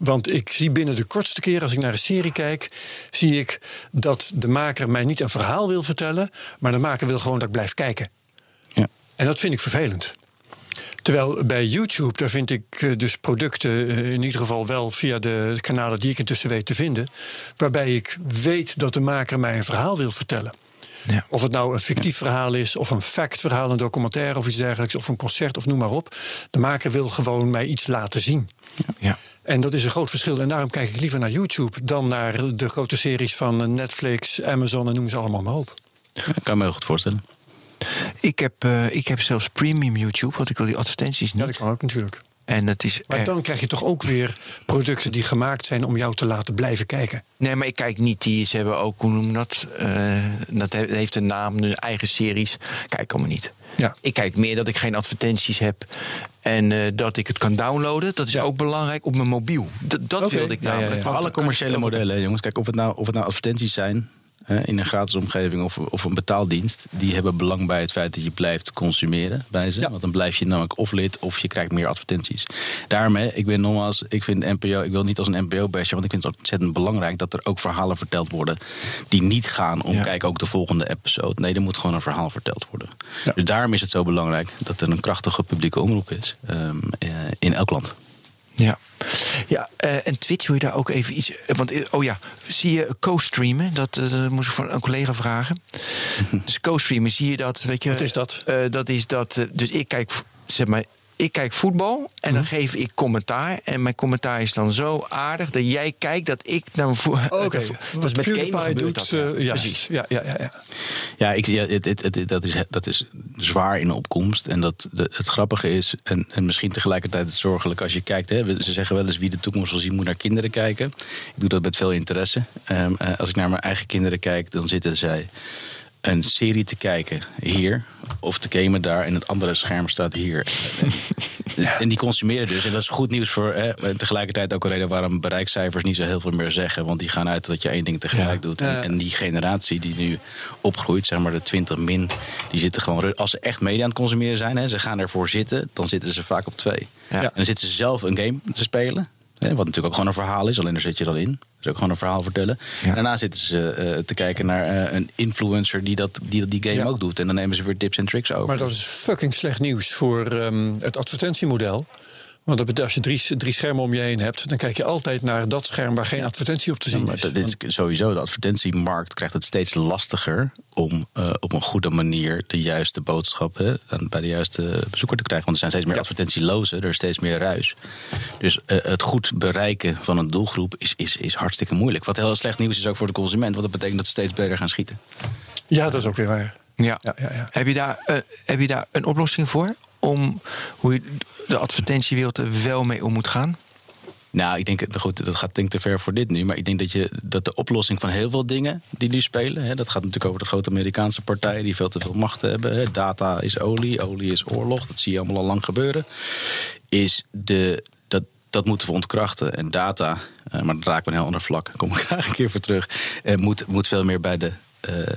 Want ik zie binnen de kortste keer, als ik naar een serie kijk, zie ik dat de maker mij niet een verhaal wil vertellen, maar de maker wil gewoon dat ik blijf kijken. Ja. En dat vind ik vervelend. Terwijl bij YouTube, daar vind ik eh, dus producten, eh, in ieder geval wel via de kanalen die ik intussen weet te vinden, waarbij ik weet dat de maker mij een verhaal wil vertellen. Ja. Of het nou een fictief verhaal is, of een fact-verhaal, een documentaire of iets dergelijks, of een concert of noem maar op. De maker wil gewoon mij iets laten zien. Ja. En dat is een groot verschil. En daarom kijk ik liever naar YouTube dan naar de grote series van Netflix, Amazon en noem ze allemaal maar op. Ik kan me heel goed voorstellen. Ik, heb, eh, ik heb zelfs premium YouTube, want ik wil die advertenties niet. Ja, dat kan ook natuurlijk. En het is. Maar er- dan krijg je toch ook weer producten die gemaakt zijn om jou te laten blijven kijken. Nee, maar ik kijk niet die. Ze hebben ook, hoe noem je dat? Eh, dat he- heeft een naam, hun eigen series. Kijk allemaal niet. Ja. Ik kijk meer dat ik geen advertenties heb. En eh, dat ik het kan downloaden. Dat is Ja. ook belangrijk op mijn mobiel. D- dat wilde ik Ja, ja, namelijk. ja. Voor alle commerciële modellen, jongens. Kijk, of het nou, of het nou advertenties zijn in een gratis omgeving of, of een betaaldienst, die hebben belang bij het feit dat je blijft consumeren bij ze. Ja. Want dan blijf je namelijk of lid of je krijgt meer advertenties. Daarmee, ik ben nogmaals, ik vind NPO, ik wil niet als een NPO-bestje, want ik vind het ontzettend belangrijk dat er ook verhalen verteld worden die niet gaan om Ja. kijk ook de volgende episode. Nee, er moet gewoon een verhaal verteld worden. Ja. Dus daarom is het zo belangrijk dat er een krachtige publieke omroep is ehm, eh, in elk land. Ja. Ja, eh, en Twitch wil je daar ook even iets. eh, Want, eh, oh ja, zie je co-streamen? Dat moest ik van een collega vragen. *laughs* dus co-streamen, zie je dat? Weet je, Wat is dat? Eh, dat is dat. dus ik kijk, zeg maar. Ik kijk voetbal en dan geef ik commentaar. En mijn commentaar is dan zo aardig dat jij kijkt dat ik dan voor. Oké, *laughs* dat is met PewDiePie doet, dat. ja. eh, juist. Precies. Ja, ja, ja, ja. Ja, ik, ja het, het, het- dat, is, dat is zwaar in opkomst. En dat, de, het grappige is, en, en misschien tegelijkertijd het zorgelijk als je kijkt. Hè, ze zeggen wel eens wie de toekomst wil zien, moet naar kinderen kijken. Ik doe dat met veel interesse. Ehm, eh, als ik naar mijn eigen kinderen kijk, dan zitten zij een serie te kijken hier. Of te gamen daar. En het andere scherm staat hier. *laughs* En die consumeren dus. En dat is goed nieuws voor. Hè, en tegelijkertijd ook een reden waarom bereikcijfers niet zo heel veel meer zeggen. Want die gaan uit dat je één ding tegelijk doet. En, Ja. en die generatie die nu opgroeit, zeg maar de 20 min, die zitten gewoon. Als ze echt media aan het consumeren zijn, hè, ze gaan ervoor zitten, dan zitten ze vaak op twee. Ja. En dan zitten ze zelf een game te spelen. Hè, wat natuurlijk ook gewoon een verhaal is, alleen daar zit je dan in. Dus ook gewoon een verhaal vertellen. Ja. En daarna zitten ze eh, te kijken naar eh, een influencer die dat, die, die game Ja. ook doet. En dan nemen ze weer tips en tricks over. Maar dat is fucking slecht nieuws voor ehm, het advertentiemodel. Want dat betekent, als je drie, drie schermen om je heen hebt, dan kijk je altijd naar dat scherm waar geen advertentie op te Ja, zien maar is. is sowieso, de advertentiemarkt krijgt het steeds lastiger om eh, op een goede manier de juiste boodschappen aan- bij de juiste bezoeker te krijgen. Want er zijn steeds meer advertentielozen, er is steeds meer ruis. Dus eh, het goed bereiken van een doelgroep is, is, is hartstikke moeilijk. Wat heel slecht nieuws is ook voor de consument, want dat betekent dat ze steeds beter gaan schieten. Ja, dat is ook weer waar. Ja. Ja, ja, ja. Heb, je daar, eh, heb je daar een oplossing voor? Om hoe je de advertentiewereld er wel mee om moet gaan? Nou, ik denk, eh, goed, dat gaat denk ik te ver voor dit nu. Maar ik denk dat, je, dat de oplossing van heel veel dingen die nu spelen... Hè, dat gaat natuurlijk over de grote Amerikaanse partijen... die veel te veel macht hebben. Hè. Data is olie, olie is oorlog. Dat zie je allemaal al lang gebeuren. Is de, dat, dat moeten we ontkrachten. En data, eh, maar dat raakt me een heel ander vlak. Daar kom ik *laughs* graag een keer voor terug. eh, moet, moet veel meer bij de... eh, eh,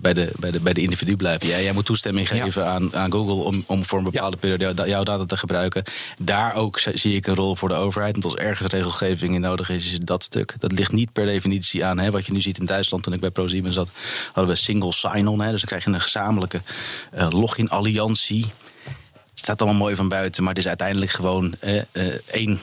bij, de, bij, de, bij de individu blijven. Jij, jij moet toestemming Ja. geven aan, aan Google om, om voor een bepaalde periode jou- jouw data te gebruiken. Daar ook zie ik een rol voor de overheid. Want als ergens regelgeving in nodig is, is dat stuk. Dat ligt niet per definitie aan. Hè, wat je nu ziet in Duitsland, toen ik bij ProSieben zat, hadden we single sign-on. Dus dan krijg je een gezamenlijke eh, login-alliantie. Het staat allemaal mooi van buiten, maar het is uiteindelijk gewoon één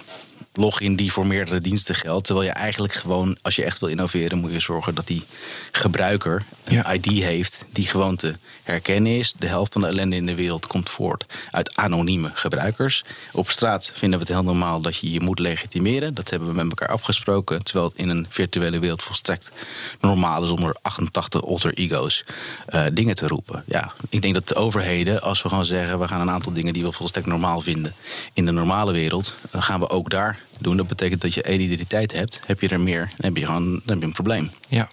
login die voor meerdere diensten geldt. Terwijl je eigenlijk gewoon, als je echt wil innoveren, moet je zorgen dat die gebruiker een Ja. ID heeft die gewoon te herkennen is. De helft van de ellende in de wereld komt voort uit anonieme gebruikers. Op straat vinden we het heel normaal dat je je moet legitimeren. Dat hebben we met elkaar afgesproken. Terwijl het in een virtuele wereld volstrekt normaal is om er 88 alter ego's eh, dingen te roepen. Ja, ik denk dat de overheden, als we gewoon zeggen... we gaan een aantal dingen die we volstrekt normaal vinden... in de normale wereld, dan gaan we ook daar doen. Dat betekent dat je één identiteit hebt. Heb je er meer, dan heb je gewoon dan heb je een probleem. Ja.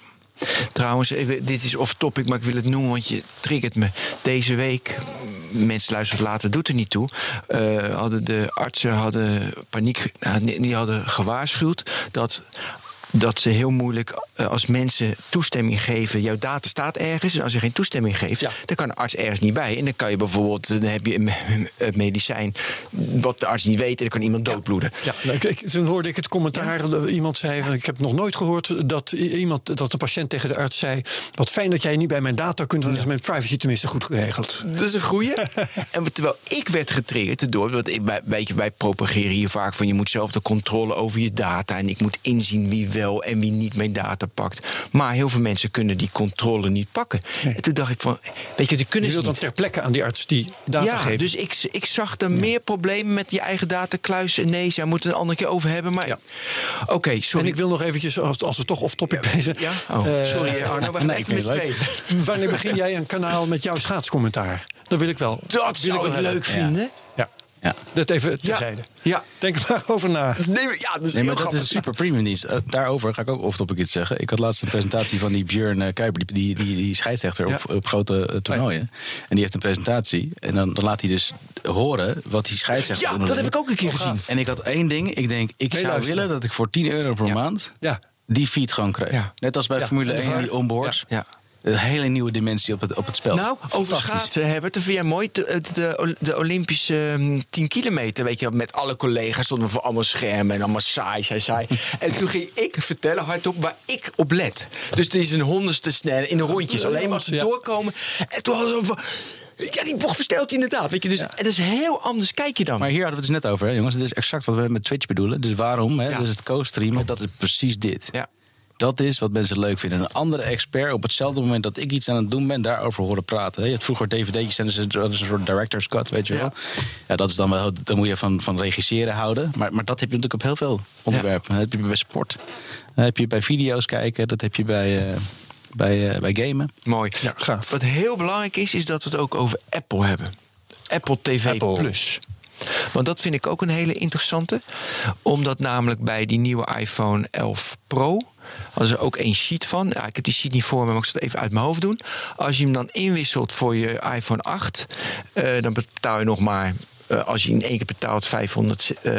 Trouwens, dit is off-topic, maar ik wil het noemen, want je triggert me. Deze week, mensen luisteren later, doet er niet toe. eh, hadden de artsen hadden paniek, die die hadden gewaarschuwd dat. Dat ze heel moeilijk, eh, als mensen toestemming geven, jouw data staat ergens. En als je geen toestemming geeft, Ja. dan kan de arts ergens niet bij. En dan kan je bijvoorbeeld, eh, dan heb je een me- een medicijn wat de arts niet weet, en dan kan iemand doodbloeden. Ja, nou, ik, toen hoorde ik het commentaar. eh, Iemand zei: Ik heb nog nooit gehoord dat iemand dat de patiënt tegen de arts zei: Wat fijn dat jij niet bij mijn data kunt, want dan is mijn privacy tenminste goed geregeld. Dat is een goeie. *laughs* en terwijl ik werd getriggerd door, want ik, wij propageren hier vaak van je moet zelf de controle over je data en ik moet inzien wie wel en wie niet mijn data pakt. Maar heel veel mensen kunnen die controle niet pakken. En toen dacht ik van, weet je, die kunnen Je ze wilt dan niet. ter plekke aan die arts die data Ja, geeft. dus ik, ik zag er meer problemen met je eigen datakluis. Nee, daar moeten we een andere keer over hebben. Maar Ja. oké, sorry. en ik wil nog eventjes, als, als we toch off-topic bezig ja? Oh, Eh, sorry Arno, we gaan *laughs* nee, ik even het tweeën. Wanneer begin jij een kanaal met jouw schaatscommentaar? Dat wil ik wel. Dat wil zou ik wel leuk hebben. vinden. Ja. Ja. Dat even Ja. terzijde. Ja. Denk er maar over na. *laughs* Nee, maar- ja, dat is Nee, maar dat is een super premium dienst. Eh, daarover ga ik ook off-topic iets zeggen. Ik had laatst een presentatie van die Björn eh, Kuiper, die, die, die scheidsrechter Ja. op, op grote eh, toernooien. En die heeft een presentatie. En dan, dan laat hij dus horen wat die scheidsrechter Ja, dat heb ik ook een keer gezien. En ik had één ding. Ik denk, ik zou willen dat ik voor 10 euro per Ja. maand Ja. die feed gewoon krijg. Ja. Net als bij Ja. Formule En de 1, VAR. die onboards. Ja. Een hele nieuwe dimensie op het, op het spel. Nou, over schaatsen hebben het. Dat vind jij mooi. De, de, de Olympische hm, 10 kilometer, weet je, met alle collega's stonden we voor allemaal schermen en allemaal saai, saai, saai. *laughs* en toen ging ik vertellen hardop waar ik op let. Dus het is een honderdste snel in de rondjes, alleen maar als ze Ja. doorkomen. En toen hadden we van. Ja, die bocht verstelt inderdaad. Weet je, dus, dat is heel anders kijk je dan. Maar hier hadden we het dus net over, hè, jongens. Het is exact wat we met Twitch bedoelen. Dus waarom? Hè? Ja. Dus het co-streamen, dat is precies dit. ja. Dat is wat mensen leuk vinden. Een andere expert op hetzelfde moment dat ik iets aan het doen ben, daarover horen praten. Je had vroeger dvd'tjes en dat is een soort director's cut, weet je wel. Ja, dat is dan wel, dan moet je van, van regisseren houden. Maar, maar dat heb je natuurlijk op heel veel onderwerpen. Dat heb je bij sport. Dat heb je bij video's kijken. Dat heb je bij, uh, bij, uh, bij gamen. Mooi. Ja, gaaf. Wat heel belangrijk is, is dat we het ook over Apple hebben. Apple TV Apple. Plus. Want dat vind ik ook een hele interessante. Omdat namelijk bij die nieuwe iPhone 11 Pro. Hadden ze ook één sheet van. Ja, ik heb die sheet niet voor me, maar ik zal het even uit mijn hoofd doen. Als je hem dan inwisselt voor je iPhone 8, uh, dan betaal je nog maar uh, als je in één keer betaalt 500, uh,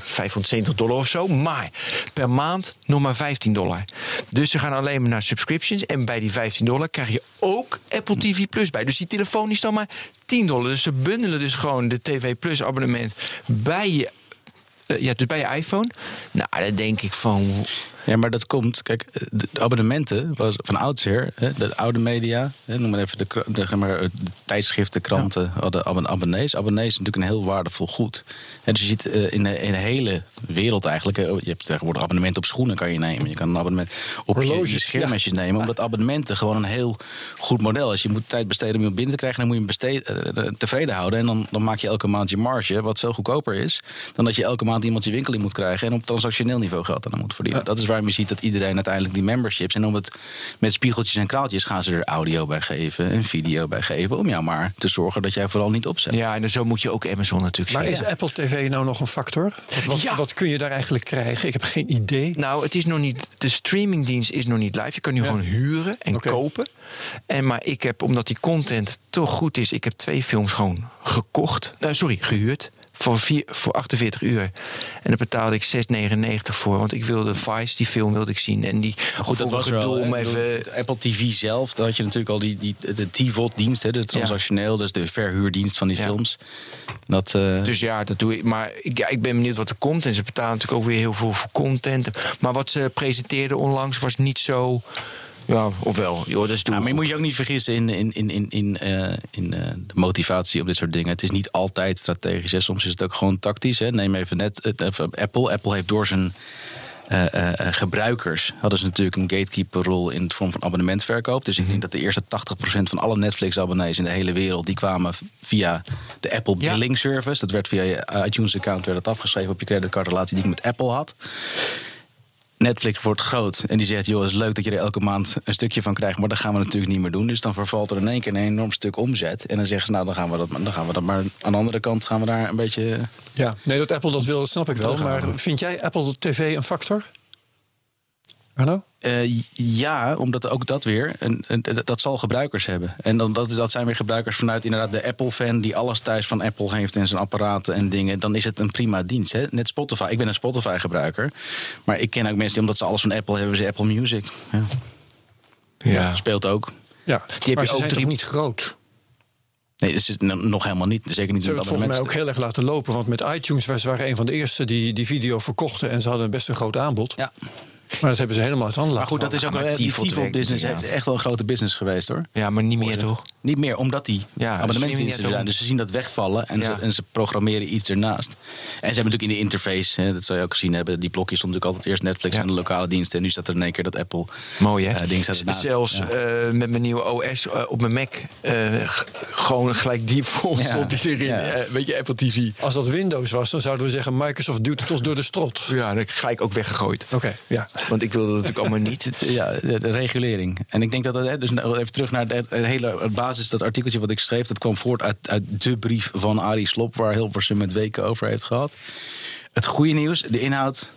570 dollar of zo. Maar per maand nog maar 15 dollar. Dus ze gaan alleen maar naar subscriptions. En bij die 15 dollar krijg je ook Apple TV Plus bij. Dus die telefoon is dan maar 10 dollar. Dus ze bundelen dus gewoon de TV Plus abonnement bij je ja, dus bij je iPhone. Nou, dan denk ik van. Ja, maar dat komt. Kijk, de abonnementen was van oudsher, de oude media, noem maar even de, de, de, maar, de tijdschriften, kranten, ja. hadden abonnees. Abonnees is natuurlijk een heel waardevol goed. En dus je ziet in de, in de hele wereld eigenlijk, je hebt tegenwoordig abonnement op schoenen kan je nemen. Je kan een abonnement op Horloges, je, je schermesjes ja. nemen, omdat abonnementen gewoon een heel goed model is. Je moet tijd besteden om je binnen te krijgen, dan moet je hem besteed, tevreden houden. En dan, dan maak je elke maand je marge, wat veel goedkoper is dan dat je elke maand iemand je winkel in moet krijgen en op transactioneel niveau geld aan moet verdienen. Dat is waarom je ziet dat iedereen uiteindelijk die memberships. En om het met spiegeltjes en kraaltjes gaan ze er audio bij geven en video bij geven. Om jou maar te zorgen dat jij vooral niet opzet. Ja, en zo moet je ook Amazon natuurlijk Maar is Apple TV nou nog een factor? Wat, wat, ja. wat, kun je daar eigenlijk krijgen? Ik heb geen idee. Nou, het is nog niet. De streamingdienst is nog niet live. Je kan nu ja. gewoon huren en okay. kopen. En maar ik heb, omdat die content toch goed is, ik heb twee films gewoon gekocht. Uh, sorry, gehuurd voor, vier, voor 48 uur. En daar betaalde ik 6,99 voor. Want ik wilde Vice, die film wilde ik zien. En die goed, dat was wel. Om even... Apple TV zelf, dan had je natuurlijk al die, die, de TVOD-dienst, de transactioneel, ja. dus de verhuurdienst van die ja. films. Dat, uh... Dus ja, dat doe ik. Maar ik, ja, ik ben benieuwd wat er komt. En ze betalen natuurlijk ook weer heel veel voor content. Maar wat ze presenteerden onlangs was niet zo. Ja, ofwel. Joh, dat is ja, maar je moet je ook niet vergissen in, in, in, in, in, uh, in uh, de motivatie op dit soort dingen. Het is niet altijd strategisch. Hè. Soms is het ook gewoon tactisch. Hè. Neem even net even Apple. Apple heeft door zijn gebruikers hadden ze natuurlijk een gatekeeper-rol in de vorm van abonnementverkoop. Dus ik denk dat de eerste 80% van alle Netflix-abonnees in de hele wereld die kwamen via de Apple ja. Billing Service. Dat werd via je iTunes-account werd het afgeschreven op je creditcardrelatie die ik met Apple had. Netflix wordt groot en die zegt: joh, het is leuk dat je er elke maand een stukje van krijgt, maar dat gaan we natuurlijk niet meer doen. Dus dan vervalt er in één keer een enorm stuk omzet. En dan zeggen ze: nou, dan gaan we dat, dan gaan we dat maar aan de andere kant gaan we daar een beetje. Ja, nee, dat Apple dat wil, dat snap ik wel. Maar vind jij Apple TV een factor? Hallo? Uh, ja, omdat ook dat weer, een, een, dat zal gebruikers hebben. En dan, dat, dat zijn weer gebruikers vanuit inderdaad de Apple-fan... die alles thuis van Apple heeft en zijn apparaten en dingen. Dan is het een prima dienst. Hè? Net Spotify. Ik ben een Spotify-gebruiker. Maar ik ken ook mensen die, omdat ze alles van Apple hebben... ze Apple Music. Ja. ja. Speelt ook. Ja, die heb je ook drie... niet groot. Nee, dat is nog helemaal niet. Zeker niet. Ze hebben het volgens mij ook heel erg laten lopen. Want met iTunes waren een van de eerste die die video verkochten. En ze hadden best een groot aanbod. Ja. Maar dat hebben ze helemaal uit handen Maar goed, dat is ook wel die business ja. echt wel een grote business geweest hoor. Ja, maar niet meer toch? Niet meer, omdat die ja, abonnementsdiensten zijn. Dus ze zien dat wegvallen en, ja. ze, en, ze, programmeren iets ernaast. En ze hebben natuurlijk in de interface, hè, dat zou je ook gezien hebben, die blokjes stond natuurlijk altijd eerst Netflix en de lokale diensten. En nu staat er in één keer dat Apple Mooi hè? Uh, ding staat ernaast. Zelfs uh, met mijn nieuwe OS uh, op mijn Mac, gewoon gelijk default stond die erin. weet je, Apple TV. Als dat Windows was, dan zouden we zeggen Microsoft duwt het ons door de strot. Ja, dan gelijk ook weggegooid. Oké, ja. Want ik wilde natuurlijk allemaal niet. Ja, de, de, regulering. En ik denk dat dat, dus even terug naar de, hele basis, dat artikeltje wat ik schreef, dat kwam voort uit, uit de brief van Arie Slop, waar Hilversum met weken over heeft gehad. Het goede nieuws, de inhoud.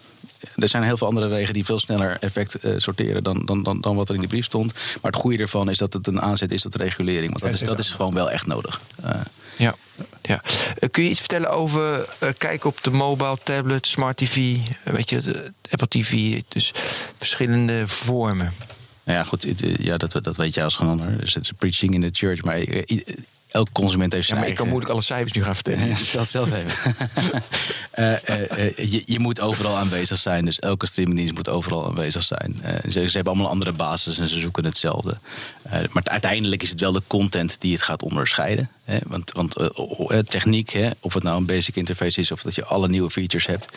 Er zijn heel veel andere wegen die veel sneller effect uh, sorteren dan, dan, dan, dan wat er in die brief stond. Maar het goede ervan is dat het een aanzet is tot regulering. Want dat is, dat is gewoon wel echt nodig. Uh, ja. Ja. Uh, kun je iets vertellen over uh, kijken op de mobile, tablet, smart TV, weet je, Apple TV, dus verschillende vormen? Nou ja, goed, ja, dat, dat weet jij als gewoon ander. Dus het preaching in the church. Maar elk consument heeft zijn ja, maar ik kan moeilijk alle cijfers nu gaan vertellen. Dat zelf even. uh, uh, uh, je, je, moet overal aanwezig zijn. Dus elke streamingdienst moet overal aanwezig zijn. Ze, ze, hebben allemaal andere basis en ze zoeken hetzelfde. maar uiteindelijk is het wel de content die het gaat onderscheiden. Hè? Want, want techniek, hè, of het nou een basic interface is... of dat je alle nieuwe features hebt...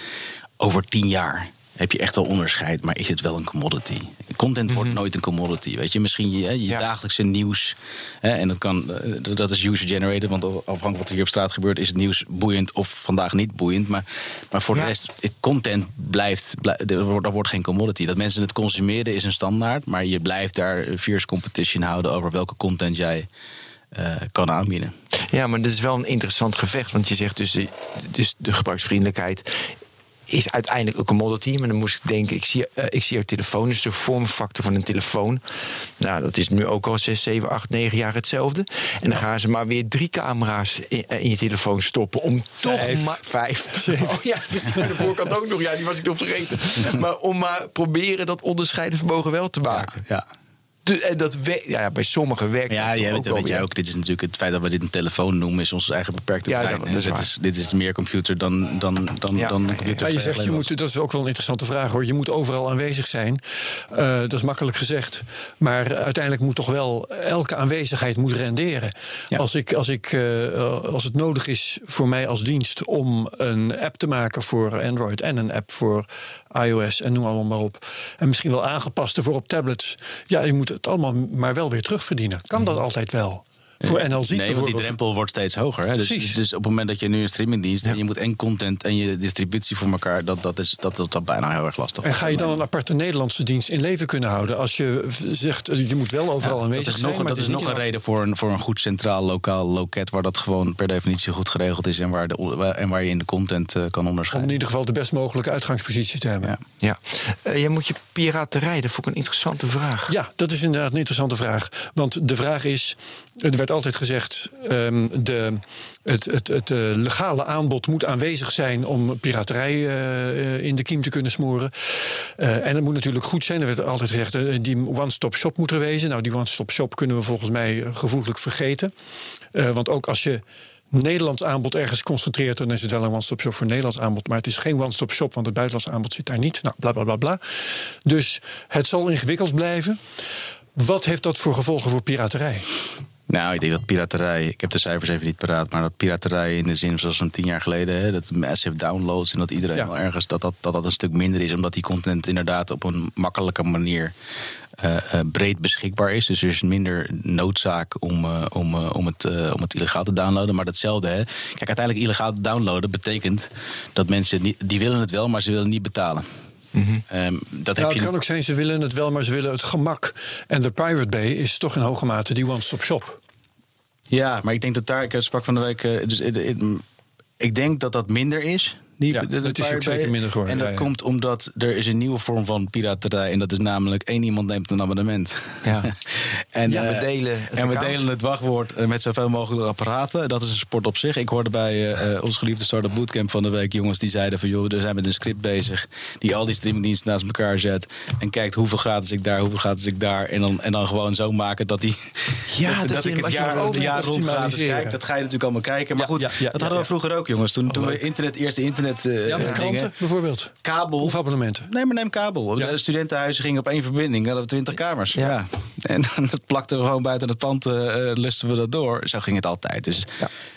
over tien jaar heb je echt wel onderscheid, maar is het wel een commodity? Content wordt Mhm. nooit een commodity. Weet je, misschien je, je Ja. dagelijkse nieuws. Hè, en dat, kan, eh, dat is user-generated, want afhankelijk van wat er hier op straat gebeurt, is het nieuws boeiend of vandaag niet boeiend. Maar, maar voor Ja. de rest, eh, content blijft, blij- er wordt, er wordt geen commodity. Dat mensen het consumeren is een standaard, maar je blijft daar een fierce competition houden over welke content jij eh, kan aanbieden. Ja, maar dat is wel een interessant gevecht. Want je zegt dus, de- dus de gebruiksvriendelijkheid is uiteindelijk een commodity. Maar dan moest ik denken, ik zie, eh, ik zie jouw telefoon, dus de vormfactor van een telefoon. Nou, dat is nu ook al 6, 7, 8, 9 jaar hetzelfde. En dan gaan ze maar weer drie camera's in, eh, in je telefoon stoppen. Om Vijf. toch maar... Vijf. *laughs* Oh ja, precies. De voorkant ook nog. Ja, die was ik nog vergeten. *laughs* Maar om maar proberen dat onderscheiden vermogen wel te maken. Ja. De- en dat we, ja, ja, bij sommigen werkt Ja, jij weet, ook dat wel weet jij weer. ook. Dit is natuurlijk het feit dat we dit een telefoon noemen, is onze eigen beperkte Ja, brein. dat- hè. dat is dit, is, dit is meer computer dan, dan, dan, Ja, dan een computer. Ja, je zegt, je moet, dat is ook wel een interessante vraag hoor. Je moet overal aanwezig zijn. Eh, dat is makkelijk gezegd. Maar uiteindelijk moet toch wel elke aanwezigheid moet renderen. Ja. Als, ik, als, ik, eh, als het nodig is voor mij als dienst om een app te maken voor Android en een app voor iOS en noem allemaal maar op. En misschien wel aangepaste voor op tablets. Ja, je moet het allemaal maar wel weer terugverdienen. Kan dat altijd wel? Voor NLZ Nee, want die drempel wordt steeds hoger. Hè? Dus, Precies. dus op het moment dat je nu een streamingdienst en je moet en content en je distributie voor elkaar, dat, dat is dat, dat, dat bijna heel erg lastig. En ga je dan een aparte Nederlandse dienst in leven kunnen houden? Als je zegt, je moet wel overal aanwezig dat is zijn. nog, dat het is nog een reden voor een, voor een goed centraal lokaal loket, waar dat gewoon per definitie goed geregeld is en waar, de, en waar je in de content eh, kan Om onderscheiden. in ieder geval de best mogelijke uitgangspositie te hebben. Ja. Ja. Eh, jij moet je piraterij, dat vond ik een interessante vraag. Ja, dat is inderdaad een interessante vraag. Want de vraag is, er werd altijd gezegd... ehm, de, het, het, het eh, legale aanbod moet aanwezig zijn... om piraterij eh, in de kiem te kunnen smoren. Eh, en het moet natuurlijk goed zijn. Er werd altijd gezegd, eh, die one-stop shop moet er wezen. Nou, die one-stop shop kunnen we volgens mij eh, gevoeglijk vergeten. Eh, want ook als je... Nederlands aanbod ergens concentreert, dan is het wel een one-stop shop voor Nederlands aanbod. Maar het is geen one-stop shop, want het buitenlands aanbod zit daar niet. Nou, bla bla bla bla. Dus het zal ingewikkeld blijven. Wat heeft dat voor gevolgen voor piraterij? Nou, ik denk dat piraterij, ik heb de cijfers even niet paraat, maar dat piraterij in de zin zoals een tien jaar geleden, hè, dat massive downloads en dat iedereen Ja. wel ergens dat dat, dat dat een stuk minder is, omdat die content inderdaad op een makkelijke manier eh, eh, breed beschikbaar is. Dus er is minder noodzaak om, eh, om, om, het, om het illegaal te downloaden. Maar datzelfde, hè. Kijk, uiteindelijk illegaal downloaden betekent dat mensen niet, die willen het wel, maar ze willen niet betalen. Ehm, dat Nou, heb het je kan ook zijn, ze willen het wel, maar ze willen het gemak. En de Pirate Bay is toch in hoge mate die one-stop shop. Ja, maar ik denk dat daar, ik sprak van de week, eh, dus, eh, ik denk dat dat minder is. Die, Ja, de- de dat is ook zeker minder geworden, En dat ja, ja. komt omdat er is een nieuwe vorm van piraterij. En dat is namelijk één iemand neemt een abonnement. Ja. *laughs* en Ja, we eh, delen het En we delen het wachtwoord eh, met zoveel mogelijk apparaten. Dat is een sport op zich. Ik hoorde bij eh, eh, ons geliefde Startup Bootcamp van de week jongens die zeiden van... joh, we zijn met een script bezig die al die streamingdiensten naast elkaar zet... en kijkt hoeveel gratis ik daar, hoeveel gratis ik daar... en dan, en dan gewoon zo maken dat die... Ja, dat je- ik het jaar, de jaar rond gratis kijk. Dat ga je natuurlijk allemaal kijken. Maar goed, dat hadden we vroeger ook, jongens. Toen, toen we leuk. internet, eerste internet eh, Ja, met kranten bijvoorbeeld. Kabel. Of abonnementen. Nee, maar neem kabel. De studentenhuizen gingen op één verbinding. Dan hadden we twintig kamers. Ja. En dan dat plakte we gewoon buiten het pand, eh, eh, lusten we dat door. Zo ging het altijd. Dus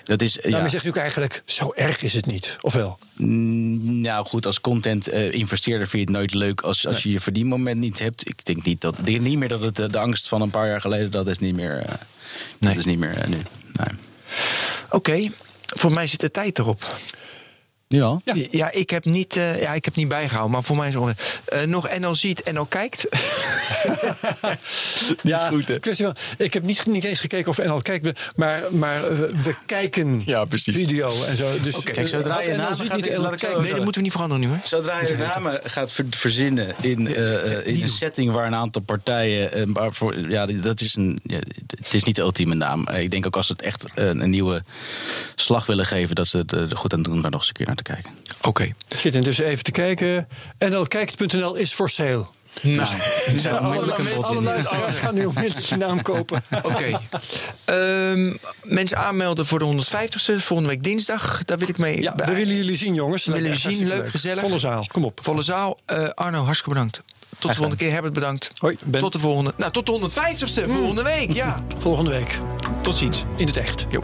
dat is, Nou, maar zegt ook eigenlijk, zo erg is het niet. Of wel? Mm, Nou goed, als content eh, investeerder vind je het nooit leuk als, als je je verdienmoment niet hebt. Ik denk niet dat, ik denk niet meer dat het de angst van een paar jaar geleden, dat is niet meer, Nee. dat is niet meer eh, nu. Nee. Oké, voor mij zit de tijd erop. Ja. Ja. Ja, ik heb niet, eh, ja, ik heb niet bijgehouden, maar voor mij is het eh, nog NL ziet, NL kijkt. *laughs* Ja, goed, hè? ik heb niet, niet eens gekeken of NL kijkt, maar, maar eh, we kijken Ja, precies. video en zo. Dus. Kijk, zodra je NL namen ziet gaat- niet NL kijkt. Nee, dat moeten we niet veranderen nu, hè? Zodra je de namen gaat ver- verzinnen in, eh, eh, in een setting waar een aantal partijen. waarvoor, ja, dat is een, ja, het is niet de ultieme naam. Ik denk ook als ze het echt een nieuwe slag willen geven, dat ze het er goed aan doen daar nog eens een keer naar te kijken. Oké. Ik zit intussen even te kijken. NLkijkt.nl is for sale. Nou, Die zijn *laughs* onmiddellijk een in. luisteraars *laughs* gaan nu onmiddellijk je naam kopen. *laughs* Oké. Ehm, mensen aanmelden voor de 150ste, volgende week dinsdag. Daar wil ik mee. Ja, bij- we willen jullie zien, jongens. We willen jullie zien, leuk, gezellig. Volle zaal, kom op. Volle zaal. Eh, Arno, hartstikke bedankt. Tot de volgende keer. Herbert, bedankt. Hoi, Ben. Tot de volgende. Nou, tot de 150ste volgende week. Ja. Volgende week Tot ziens. in het echt. Jo.